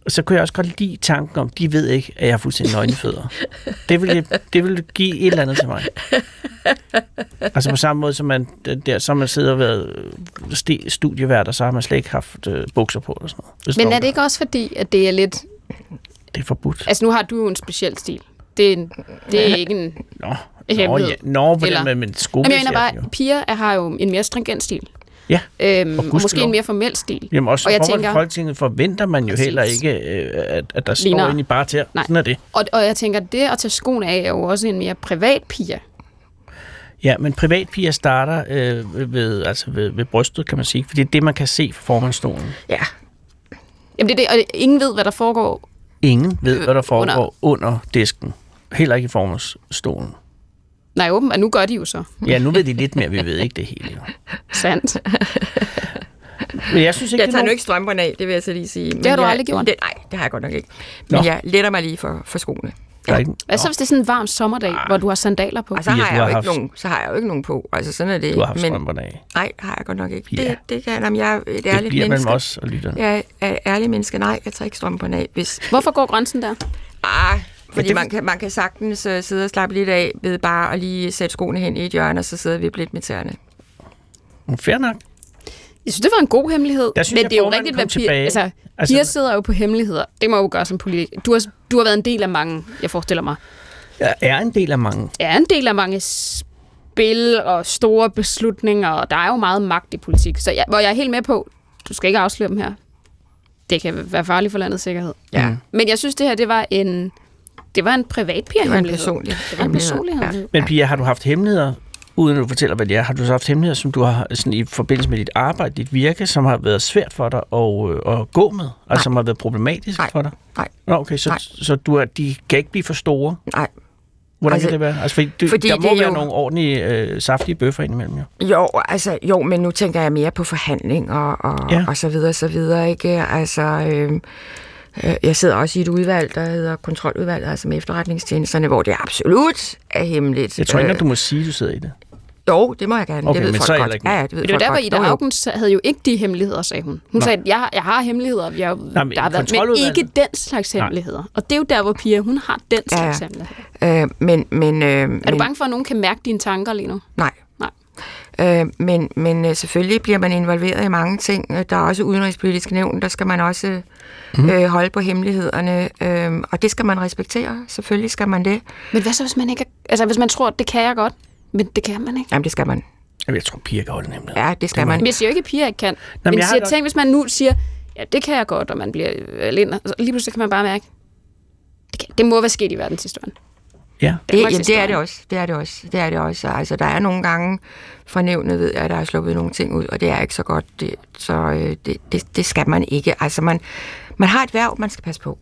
Speaker 4: så kunne jeg også godt lide tanken om, de ved ikke, at jeg har fuldstændig nøgne fødder. Det ville, det ville give et eller andet til mig. Altså på samme måde, som man, der, har man sidder og været øh, studievært, og så har man slet ikke haft øh, bukser på. Og sådan noget.
Speaker 5: Men er det ikke også fordi, at det er lidt...
Speaker 4: Det er forbudt.
Speaker 5: Altså, nu har du jo en speciel stil. Det er, en, det er ikke en...
Speaker 4: Nå, nå, ja, nå på
Speaker 5: Eller-
Speaker 4: den med, men sko
Speaker 5: Jamen, jeg mener bare, piger er- har jo en mere stringent stil.
Speaker 4: Ja,
Speaker 5: Øhm, og måske en mere formel stil.
Speaker 4: Jamen også
Speaker 5: og jeg tænker,
Speaker 4: Folketinget forventer man jo
Speaker 5: Præcis.
Speaker 4: heller ikke, øh, at, at der står
Speaker 5: Ligner-
Speaker 4: inde i bare til.
Speaker 5: Nej.
Speaker 4: Sådan er det.
Speaker 5: og, og jeg tænker, det at tage skoene af er jo også en mere privat pige.
Speaker 4: Ja, men privatpiger starter øh, ved, altså ved, ved brystet, kan man sige. For det er det, man kan se fra formandstolen.
Speaker 1: Ja,
Speaker 5: Jamen det er det, og ingen ved, hvad der foregår.
Speaker 4: Ingen ved, hvad der foregår
Speaker 5: Under.
Speaker 4: under, disken. Heller ikke i formandsstolen.
Speaker 5: Nej, åbenbart, nu gør de jo så.
Speaker 4: Ja, nu ved de lidt mere, vi ved ikke det hele. Jo.
Speaker 5: Sandt.
Speaker 4: Men jeg synes ikke,
Speaker 1: jeg
Speaker 4: det er
Speaker 1: tager nu ikke strømperne af, det vil jeg så lige sige. Men
Speaker 5: har du
Speaker 1: jeg,
Speaker 5: aldrig gjort?
Speaker 1: Det, nej, det har jeg godt nok ikke. Men
Speaker 4: Nå.
Speaker 1: jeg letter mig lige for, for skoene.
Speaker 4: Ikke,
Speaker 5: Hvad så, hvis det er sådan en varm sommerdag, hvor du har sandaler på?
Speaker 1: Og så har, jeg jo
Speaker 4: haft-
Speaker 1: ikke nogen, så har jeg jo ikke nogen på. Altså sådan er det.
Speaker 4: du har haft
Speaker 1: men,
Speaker 4: strømperne af.
Speaker 1: nej, det har jeg godt nok ikke.
Speaker 4: Ja.
Speaker 1: Det, det kan jamen, jeg er et
Speaker 4: Det
Speaker 1: ærligt
Speaker 4: bliver mellem
Speaker 1: menneske.
Speaker 4: os og lytterne.
Speaker 1: Jeg er et ærligt menneske. Nej, jeg tager ikke strømperne af. Hvis,
Speaker 5: Hvorfor går grænsen der?
Speaker 1: ah, fordi man, kan, man kan sagtens uh, sidde og slappe lidt af ved bare at lige sætte skoene hen i et hjørne, og så sidder vi lidt med tæerne.
Speaker 4: Fair nok.
Speaker 5: Jeg synes, det var en god hemmelighed.
Speaker 4: Der synes
Speaker 5: men
Speaker 4: jeg,
Speaker 5: det er jo rigtigt, hvad piger...
Speaker 4: tilbage.
Speaker 5: Altså,
Speaker 4: Altså-
Speaker 5: piger sidder jo på hemmeligheder. Det må jo gøre som politiker. Du har, du har været en del af mange, jeg forestiller mig.
Speaker 4: Jeg er en del af mange.
Speaker 5: er en del af mange spil og store beslutninger, og der er jo meget magt i politik. Så jeg, hvor jeg er helt med på, du skal ikke afsløre dem her. Det kan være farligt for landets sikkerhed.
Speaker 1: Ja.
Speaker 4: Mm.
Speaker 5: Men jeg synes, det her, det var en, det var en privat pige
Speaker 1: Det var en personlig
Speaker 5: Det var en personlig hemmelighed.
Speaker 4: Men Pia, har du haft hemmeligheder, uden at du fortæller, hvad det er, har du så haft hemmeligheder, som du har sådan, i forbindelse med dit arbejde, dit virke, som har været svært for dig at, øh, at gå med? Altså som har været problematisk
Speaker 1: Nej.
Speaker 4: for dig?
Speaker 1: Nej.
Speaker 4: Nå, okay, så,
Speaker 1: Nej.
Speaker 4: så du er, de kan ikke blive for store?
Speaker 1: Nej.
Speaker 4: Hvordan
Speaker 1: Altså,
Speaker 4: kan det være? Altså, fordi, du,
Speaker 1: fordi
Speaker 4: der
Speaker 1: det
Speaker 4: må
Speaker 1: er
Speaker 4: være
Speaker 1: jo-
Speaker 4: nogle ordentlige, øh, saftige bøffer indimellem, jo.
Speaker 1: Jo, altså, jo, men nu tænker jeg mere på forhandling og, og,
Speaker 4: Ja.
Speaker 1: ja. og så videre, så videre, ikke? Altså, øh, jeg sidder også i et udvalg, der hedder kontroludvalget, altså med efterretningstjenesterne, hvor det absolut er hemmeligt.
Speaker 4: Jeg tror ikke,
Speaker 1: Øh,
Speaker 4: at du må sige, at du sidder i det.
Speaker 1: Jo, det må jeg gerne.
Speaker 4: Okay,
Speaker 1: det ved
Speaker 4: men
Speaker 1: folk
Speaker 4: så er
Speaker 1: godt.
Speaker 4: ikke
Speaker 1: Ja, ja, det ved
Speaker 5: Men det var derfor,
Speaker 1: godt.
Speaker 5: Ida. Augen havde jo ikke de hemmeligheder, sagde hun. Hun
Speaker 4: Nå.
Speaker 5: sagde, at jeg, har- jeg har hemmeligheder, jeg,
Speaker 4: Nej, men
Speaker 5: der har været, men ikke den slags hemmeligheder. Og det er jo der, hvor Pia, hun har den slags
Speaker 1: ja.
Speaker 5: hemmeligheder.
Speaker 1: Øh, men, men, øh,
Speaker 5: Er du bange for, at nogen kan mærke dine tanker lige nu?
Speaker 1: Nej. Øh, men, men øh, selvfølgelig bliver man involveret i mange ting. Øh, Der er også udenrigspolitisk nævn, der skal man også
Speaker 4: Mhm.
Speaker 1: øh, holde på hemmelighederne, øh, og det skal man respektere. Selvfølgelig skal man det.
Speaker 5: Men hvad så, hvis man ikke er, altså hvis man tror, at det kan jeg godt, men det kan man ikke?
Speaker 1: Jamen, det skal man.
Speaker 4: Jamen, Jeg tror, piger kan holde nemlig.
Speaker 1: Ja, det skal man.
Speaker 5: Men jeg siger jo ikke, at piger ikke kan.
Speaker 4: men
Speaker 5: men
Speaker 4: jeg
Speaker 5: siger, tænk, hvis man nu siger, ja, det kan jeg godt, og man bliver alene, og lige pludselig kan man bare mærke, det, kan, det må være sket i verdenshistorien.
Speaker 4: Ja.
Speaker 1: Det, jamen, det er det også. Det er det også. Det er det også. Altså, der er nogle gange fra nævnet ved, jeg, at der er sluppet nogle ting ud, og det er ikke så godt. Det, så øh, det, det, det skal man ikke. Altså, man, man har et værv, man skal passe på.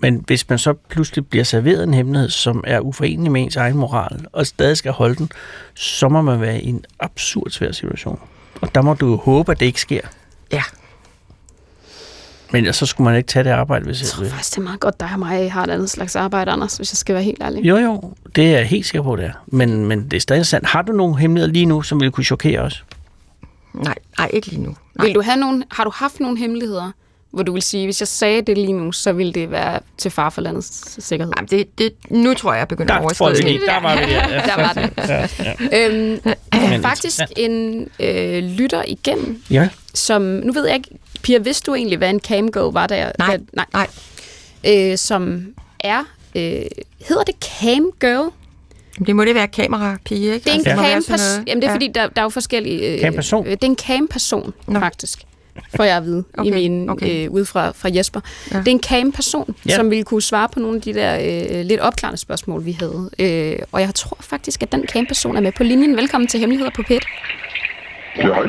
Speaker 4: Men hvis man så pludselig bliver serveret en hemmelighed, som er uforenelig med ens egen moral, og stadig skal holde den, så må man være i en absurd svær situation. Og der må du jo håbe, at det ikke sker.
Speaker 1: Ja.
Speaker 4: Men så skulle man ikke tage det arbejde, hvis
Speaker 5: Jeg
Speaker 4: jeg
Speaker 5: tror faktisk, det er meget godt, dig og mig har et andet slags arbejde, Anders, hvis jeg skal være helt ærlig.
Speaker 4: Jo, jo, det er jeg helt sikker på, det er. Men, men det er stadig sandt. Har du nogle hemmeligheder lige nu, som ville kunne chokere os?
Speaker 1: Nej, nej, ikke lige nu. Nej.
Speaker 5: Vil du have nogle, har du haft nogle hemmeligheder, hvor du vil sige, hvis jeg sagde det lige nu, så ville det være til far for landets sikkerhed?
Speaker 1: Jamen, det, det, nu tror jeg, jeg begynder at
Speaker 4: Der tror
Speaker 1: overskride det.
Speaker 4: Der var vi der. Ja.
Speaker 5: Der var det.
Speaker 4: Ja, ja.
Speaker 5: Øhm, faktisk en øh, lytter igennem,
Speaker 4: ja.
Speaker 5: Som, nu ved jeg ikke, Pia, vidste du egentlig, hvad en camgirl var der?
Speaker 1: Nej,
Speaker 5: nej.
Speaker 1: nej.
Speaker 5: Øh, som er, øh, hedder det camgirl?
Speaker 1: Det må det være kamerapige, ikke?
Speaker 5: Det er en
Speaker 1: Altså,
Speaker 5: camperson.
Speaker 1: noget.
Speaker 5: Jamen det er
Speaker 1: Ja.
Speaker 5: fordi, der, der er jo forskellige... Øh,
Speaker 4: Camperson?
Speaker 5: Øh, det er en camperson,
Speaker 1: Nå.
Speaker 5: faktisk. Får jeg at vide okay, i min, okay. øh, ude fra, fra Jesper.
Speaker 1: Ja.
Speaker 5: Det er en camperson,
Speaker 4: Ja.
Speaker 5: som ville kunne svare på nogle af de der øh, lidt opklarende spørgsmål, vi havde. Øh, og jeg tror faktisk, at den camperson er med på linjen. Velkommen til Hemmeligheder på PET.
Speaker 8: Ja, hej.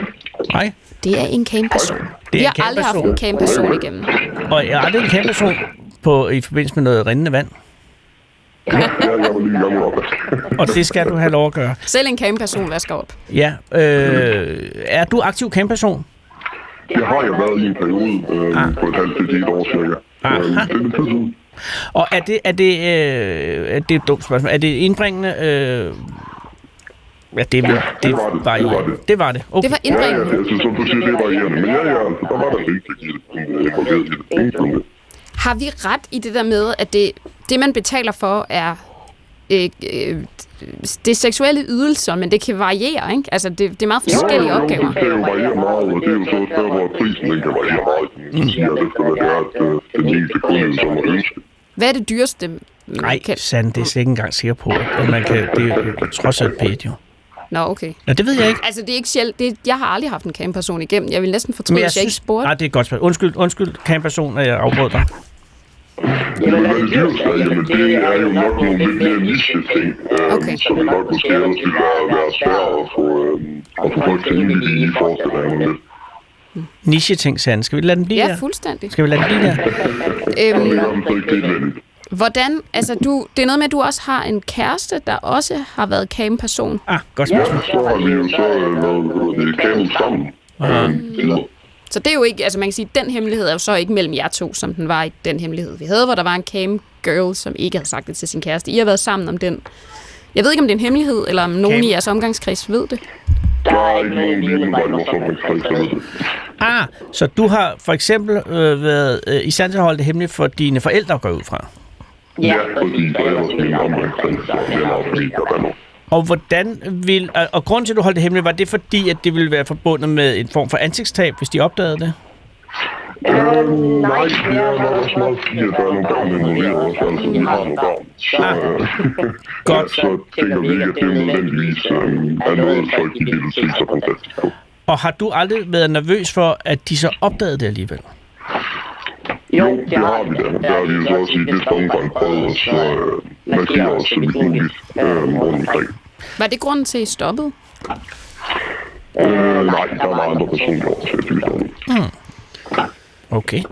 Speaker 4: Nej.
Speaker 5: Det er en camperson.
Speaker 4: er
Speaker 5: Vi
Speaker 4: en
Speaker 5: har aldrig haft
Speaker 4: camperson.
Speaker 5: en camperson igennem.
Speaker 4: Og jeg har aldrig en kæmpe person på, i forbindelse med noget rindende vand.
Speaker 8: Jeg.
Speaker 4: Og det skal du have lov at gøre.
Speaker 5: Selv en camperson vasker op.
Speaker 4: Ja. Øh, er du aktiv camperson?
Speaker 8: Det har jeg været i en periode øh, på et halvt til et år cirka.
Speaker 4: Aha.
Speaker 8: Øh, det er siden.
Speaker 4: Og er det, er det, øh, er det et dumt spørgsmål, er det indbringende, øh, ja, det, er vel- det,
Speaker 8: det var det.
Speaker 4: var,
Speaker 8: Det var det.
Speaker 4: det var det. Okay.
Speaker 5: Det var
Speaker 8: Ja, ja,
Speaker 5: indbringende.
Speaker 8: altså, som du siger, det er varierende. Men ja, ja, altså, der var der rigtig i det, involveret i det. Det.
Speaker 5: Har vi ret i det der med, at det, det man betaler for, er øh, øh, det er seksuelle ydelser, men det kan variere, ikke? Altså, det, det er meget forskellige
Speaker 8: jo, jo,
Speaker 5: opgaver.
Speaker 8: Det kan jo variere meget, og det er jo så også der, hvor prisen den kan variere meget. Man siger, at det skal være det, er, at øh, den enkelte kunde, som man ønsker.
Speaker 5: Hvad er det dyreste, man
Speaker 4: Nej,
Speaker 5: kan...
Speaker 4: Sand, det er jeg ikke engang sikker på, at man kan, det er jo trods alt pænt jo.
Speaker 5: Nå, okay.
Speaker 4: Nå, det ved jeg ikke.
Speaker 5: Altså, det er ikke sjældent. Det, jeg har aldrig haft en camperson igennem. Jeg vil næsten fortryde,
Speaker 4: Men
Speaker 5: hvis jeg ikke spurgte.
Speaker 4: Nej, det er et godt spørgsmål. Undskyld, undskyld, camperson, at jeg afbrød dig.
Speaker 8: Det er, jamen det er jo nok nogle lidt mere niche-ting, øh,
Speaker 5: Okay.
Speaker 8: som nok måske ellers ville være, være svære at få, øh, at få folk til egentlig i forestillingerne lidt.
Speaker 4: Niche-ting, Sand. Skal vi lade den blive
Speaker 5: Ja,
Speaker 4: der?
Speaker 5: fuldstændig.
Speaker 4: Skal vi lade den blive der?
Speaker 8: Det er
Speaker 5: Øhm, hvordan, altså du, det er noget med, at du også har en kæreste, der også har været camperson.
Speaker 4: Ah, godt spørgsmål.
Speaker 8: Så har vi jo så øh, været det kamel sammen. Øh,
Speaker 5: Så det er jo ikke, altså man kan sige, at den hemmelighed er jo så ikke mellem jer to, som den var i den hemmelighed, vi havde, hvor der var en cam girl, som ikke havde sagt det til sin kæreste. I har været sammen om den. Jeg ved ikke, om det er en hemmelighed, eller om nogen
Speaker 4: Cam-
Speaker 5: i jeres omgangskreds ved det.
Speaker 8: Der er ikke nogen lige umiddelbart i vores omgangskreds, der ved det.
Speaker 4: Ah, så du har for eksempel øh, været øh, i stand til at holde det hemmeligt for dine forældre går ud fra.
Speaker 8: Ja, præcis. Og
Speaker 4: hvordan vil, og- grunden til, at du holdt det hemmeligt, var det fordi, at det ville være forbundet med en form for ansigtstab, hvis de opdagede det?
Speaker 8: Øh, nej, det er nok også meget fordi, at der er nogle børn involveret også, altså vi har nogle børn. Så, øh,
Speaker 4: Godt.
Speaker 8: så tænker vi ikke, at det nødvendigvis øh, er noget, folk de vil se så fantastisk på.
Speaker 4: Og har du aldrig været nervøs for, at de så opdagede det alligevel?
Speaker 8: Jo, det har vi da. Der har vi jo så også i vist omfang prøvet os at øh, markere os så vidt muligt øh, rundt omkring.
Speaker 5: Var det grunden til, at I stoppede?
Speaker 8: Øh, nej, der var andre personer til at blive
Speaker 4: Okay.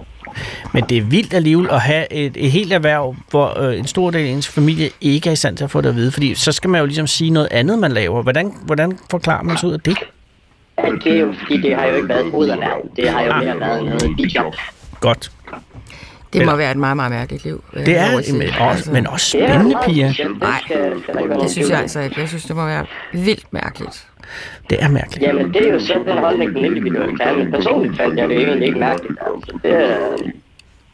Speaker 4: Men det er vildt alligevel at have et, et helt erhverv, hvor øh, en stor del af ens familie ikke er i stand til at få det at vide, fordi så skal man jo ligesom sige noget andet, man laver. Hvordan, hvordan forklarer man sig ud af det?
Speaker 9: Det er jo fordi, det har jo ikke været hovederhverv. Det har jo mere været noget bijob.
Speaker 4: Godt.
Speaker 1: Det må
Speaker 4: Eller-
Speaker 1: være et meget, meget mærkeligt liv. vil
Speaker 4: Det er men også,
Speaker 1: Altså,
Speaker 4: men også spændende, Pia.
Speaker 1: Nej, det synes jeg altså ikke. Jeg synes, det må være vildt mærkeligt.
Speaker 4: Det er mærkeligt.
Speaker 9: Jamen, det er jo selv den holdning, den individuelle falde. Personligt faldt jeg det egentlig ikke mærkeligt. Altså, det er...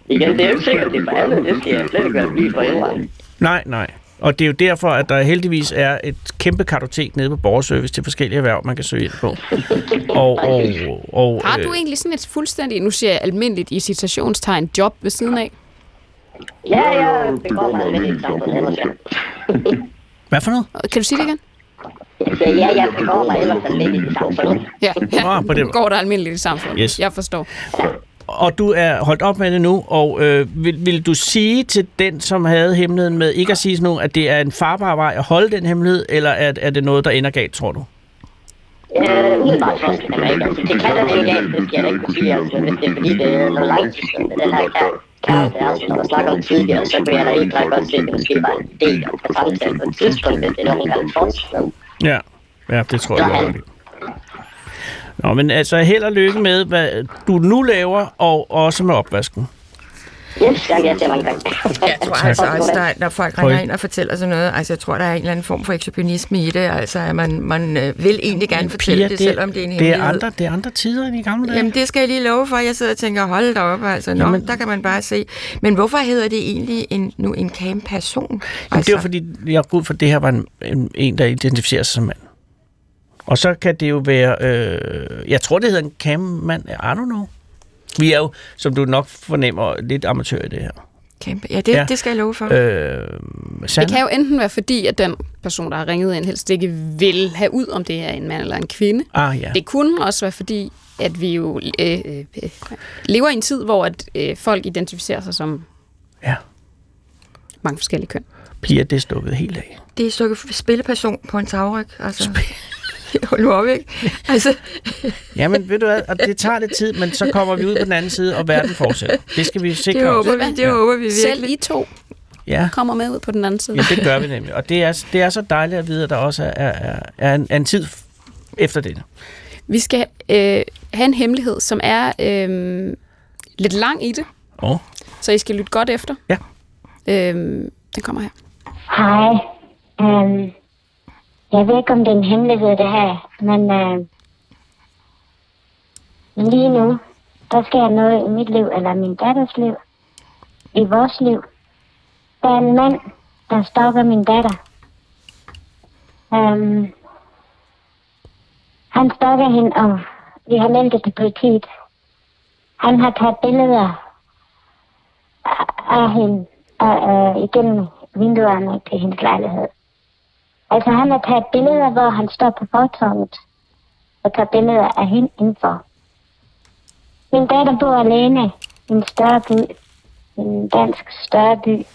Speaker 9: Igen, det er jo ikke sikkert, det er for alle. Det skal jeg slet ikke være blive forældre.
Speaker 4: Nej, nej. Og det er jo derfor, at der heldigvis er et kæmpe kartotek nede på borgerservice til forskellige erhverv, man kan søge ind på. Og, og, og,
Speaker 5: Har du
Speaker 4: øh,
Speaker 5: egentlig sådan et fuldstændig, nu siger jeg almindeligt i citationstegn, job ved siden af?
Speaker 9: Ja, jeg begår mig lidt i et samfund ja.
Speaker 4: Hvad for noget?
Speaker 5: Kan du sige det igen?
Speaker 9: Siger, ja, jeg begår mig ellers lidt i samfundet.
Speaker 5: Ja,
Speaker 4: Ah, på den-
Speaker 5: går der almindeligt i samfundet.
Speaker 4: Yes.
Speaker 5: Jeg forstår.
Speaker 4: Og du er holdt op med det nu, og øh, vil, vil du sige til den, som havde hemmeligheden med, ikke at sige sådan noget, at det er en farbar vej at holde den hemmelighed, eller er, er det noget, der ender galt, tror du?
Speaker 9: Øh, umiddelbart man ikke. Altså, det kan der ikke galt, det skal jeg da ikke kunne sige. Altså, hvis det er fordi, det er noget langtidsskende, den her kær- kæreste, altså, når man snakker om tidligere, så kunne jeg da helt klart godt se, at det måske var en del af samtalen på et tidspunkt, hvis det er nogen, der vil fortsætte.
Speaker 4: Ja, ja det tror jeg, du har ret i. Nå, men altså held og lykke med, hvad du nu laver, og også med opvasken.
Speaker 9: Yes, jeg mange gange.
Speaker 1: Jeg tror altså også, der, når folk ringer
Speaker 4: ikke.
Speaker 1: ind og fortæller sådan noget, altså jeg tror, der er en eller anden form for ekshibitionisme i det, altså at man, man øh, vil egentlig gerne fortælle
Speaker 4: Pia,
Speaker 1: det, selvom det er en
Speaker 4: det er, andre, det er andre tider end i gamle dage.
Speaker 1: Jamen det skal jeg lige love for, jeg sidder og tænker, hold da op, altså, nå,
Speaker 4: Jamen-
Speaker 1: der kan man bare se. Men hvorfor hedder det egentlig en, nu en cam-person?
Speaker 4: Jamen,
Speaker 1: Altså,
Speaker 4: det var fordi, jeg går ud for, det her var en, en, en, der identificerer sig som mand. Og så kan det jo være, øh, jeg tror, det hedder en cammand, I don't know. Vi er jo, som du nok fornemmer, lidt amatør i det her.
Speaker 1: Camp. Ja, det,
Speaker 4: Ja.
Speaker 1: det skal jeg love for.
Speaker 4: Øh,
Speaker 5: Det
Speaker 4: Sandra?
Speaker 5: kan jo enten være fordi, at den person, der har ringet ind, helst ikke vil have ud, om det er en mand eller en kvinde.
Speaker 4: Ah, ja.
Speaker 5: Det kunne også være fordi, at vi jo øh, øh, lever i en tid, hvor at, øh, folk identificerer sig som
Speaker 4: Ja.
Speaker 5: mange forskellige køn.
Speaker 4: Pia, det er stukket helt af.
Speaker 1: Det er et stykke spilleperson på en tagryg. Altså. Hold nu op, ikke? Altså,
Speaker 4: Jamen, ved du hvad, og det tager lidt tid, men så kommer vi ud på den anden side, og verden fortsætter. Det skal vi sikre
Speaker 1: det
Speaker 4: os.
Speaker 1: håber vi, det
Speaker 4: Ja.
Speaker 1: håber vi
Speaker 5: Selv
Speaker 1: virkelig.
Speaker 5: I to
Speaker 4: Ja,
Speaker 5: kommer med ud på den anden side.
Speaker 4: ja, det gør vi nemlig. Og det er, det er så dejligt at vide, at der også er, er, er, en, er en tid efter det.
Speaker 5: Vi skal øh, have en hemmelighed, som er øh, lidt lang i det,
Speaker 4: Åh, oh,
Speaker 5: så I skal lytte godt efter.
Speaker 4: Ja.
Speaker 5: Øh, den kommer her.
Speaker 6: Hej. Øhm, jeg ved ikke, om det er en hemmelighed, det her, men øh, lige nu, der sker noget i mit liv, eller min datters liv, i vores liv. Der er en mand, der stalker min datter. Øhm, han stalker hende, og vi har meldt det til politiet. Han har taget billeder af- af hende og, øh, igennem vinduerne til hendes lejlighed. Altså han har taget billeder, hvor han står på fortorvet og tager billeder af hende indenfor. Min datter bor alene i en større by, en dansk større by.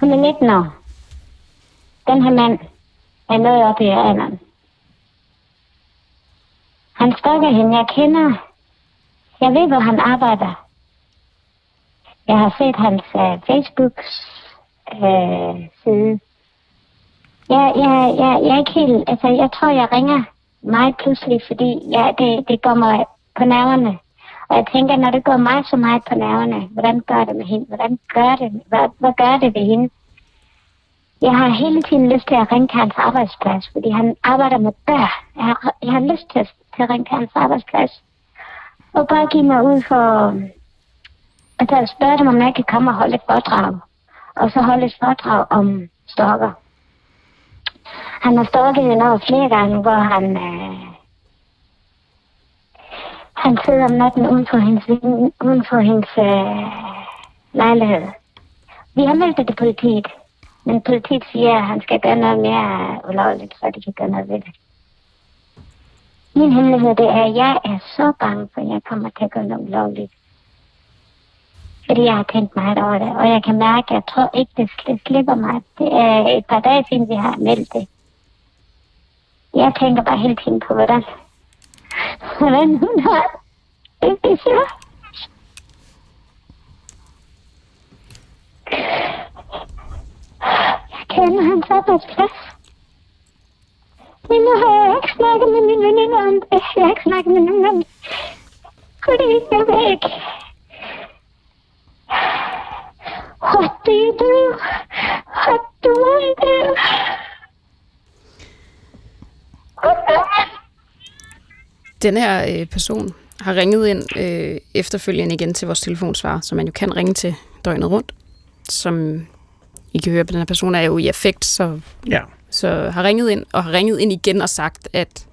Speaker 6: Hun er 19 år. Den her mand er noget op i alderen. Han stalker hende, jeg kender. Jeg ved, hvor han arbejder. Jeg har set hans uh, Facebooks uh, side. Jeg, jeg, jeg, jeg er ikke helt... Altså, jeg tror, jeg ringer meget pludselig, fordi jeg, det, det går mig på nerverne. Og jeg tænker, når det går mig så meget på nerverne, hvordan gør det med hende? Hvordan gør det? Hvad, hvad gør det ved hende? Jeg har hele tiden lyst til at ringe til hans arbejdsplads, fordi han arbejder med børn. Jeg har, jeg har lyst til, til at ringe til hans arbejdsplads. Og bare give mig ud for... Altså, jeg spørger dem, om jeg kan komme og holde et foredrag. Og så holde et foredrag om stokker. Han har stalket hende over flere gange, hvor han... Øh, han sidder om natten uden for hendes, uden for hendes øh, lejlighed. Vi har meldt det til politiet, men politiet siger, at han skal gøre noget mere ulovligt, så de kan gøre noget ved det. Min hemmelighed det er, at jeg er så bange for, at jeg kommer til at gøre noget ulovligt. Fordi jeg har tænkt meget over det, og jeg kan mærke, at jeg tror ikke, det sli- slipper mig. Det er et par dage siden, vi har meldt det. Jeg tænker bare hele tiden på, hvordan, hvordan hun har det, det så. Jeg kender hans arbejdsplads. Men nu har jeg ikke snakket med min veninde om det. Jeg har ikke snakket med nogen om det. Fordi jeg ved ikke.
Speaker 5: Den her øh, person har ringet ind øh, efterfølgende igen til vores telefonsvar, som man jo kan ringe til døgnet rundt, som I kan høre, at den her person er jo i affekt, så,
Speaker 4: Ja.
Speaker 5: så har ringet ind, og har ringet ind igen og sagt, at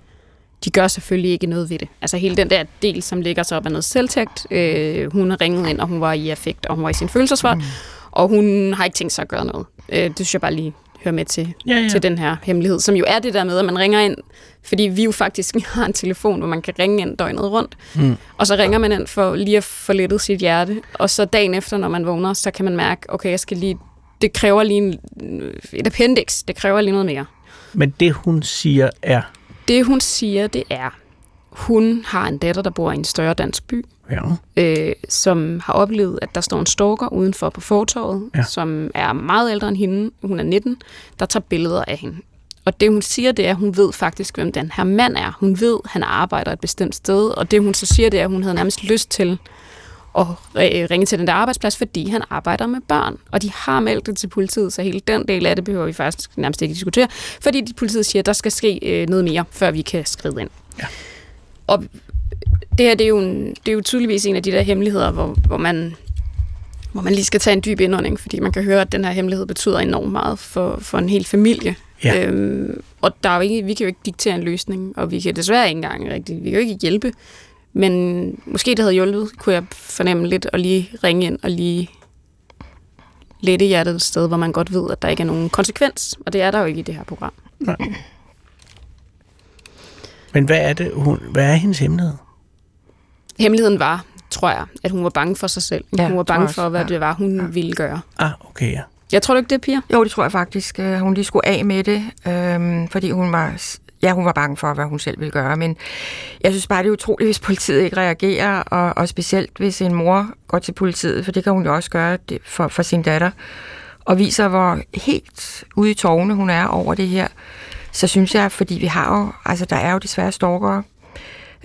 Speaker 5: de gør selvfølgelig ikke noget ved det. Altså hele den der del, som ligger så op af noget selvtægt, øh, hun har ringet ind, og hun var i affekt, og hun var i sin følelsesvold, mm. og hun har ikke tænkt sig at gøre noget. Øh, det synes jeg bare lige hører med til,
Speaker 4: Ja, ja.
Speaker 5: til den her hemmelighed, som jo er det der med, at man ringer ind, fordi vi jo faktisk har en telefon, hvor man kan ringe ind døgnet rundt,
Speaker 4: Mm.
Speaker 5: og så ringer man ind for lige at få lettet sit hjerte, og så dagen efter, når man vågner, så kan man mærke, okay, jeg skal lige, det kræver lige en, et appendix, det kræver lige noget mere.
Speaker 4: Men det, hun siger, er...
Speaker 5: Det hun siger, det er, hun har en datter, der bor i en større dansk by,
Speaker 4: Ja.
Speaker 5: øh, som har oplevet, at der står en stalker udenfor på fortorvet,
Speaker 4: Ja.
Speaker 5: som er meget ældre end hende, hun er 19, der tager billeder af hende. Og det hun siger, det er, at hun ved faktisk, hvem den her mand er. Hun ved, han arbejder et bestemt sted, og det hun så siger, det er, at hun havde nærmest lyst til øh, ringe til den der arbejdsplads, fordi han arbejder med børn. Og de har meldt det til politiet, så hele den del af det behøver vi faktisk nærmest ikke diskutere, fordi politiet siger, at der skal ske øh, noget mere, før vi kan skride ind.
Speaker 4: Ja.
Speaker 5: Og det her det er, jo en, det er jo tydeligvis en af de der hemmeligheder, hvor, hvor man hvor man lige skal tage en dyb indånding, fordi man kan høre, at den her hemmelighed betyder enormt meget for, for en hel familie.
Speaker 4: Ja.
Speaker 5: Øhm, og der er jo ikke, vi kan jo ikke diktere en løsning, og vi kan desværre ikke engang rigtig, vi kan jo ikke hjælpe. Men måske det havde hjulpet, kunne jeg fornemme lidt, at lige ringe ind og lige lette hjertet et sted, hvor man godt ved, at der ikke er nogen konsekvens. Og det er der jo ikke i det her program.
Speaker 4: Nej. Men hvad er det, hun, hvad er hendes hemmelighed?
Speaker 5: Hemmeligheden var, tror jeg, at hun var bange for sig selv.
Speaker 1: Ja,
Speaker 5: hun var bange for, hvad
Speaker 1: ja.
Speaker 5: det var, hun
Speaker 1: Ja.
Speaker 5: ville gøre.
Speaker 4: Ah, okay, ja.
Speaker 5: Jeg tror du ikke det, Pia?
Speaker 1: Jo, det tror jeg faktisk. øh, Hun lige skulle af med det, øhm, fordi hun var, ja, hun var bange for, hvad hun selv ville gøre. Men jeg synes bare, det er utroligt, hvis politiet ikke reagerer, og, og specielt hvis en mor går til politiet, for det kan hun jo også gøre det for, for sin datter, og viser, hvor helt ude i tårne hun er over det her. Så synes jeg, fordi vi har jo, altså der er jo desværre stalkere,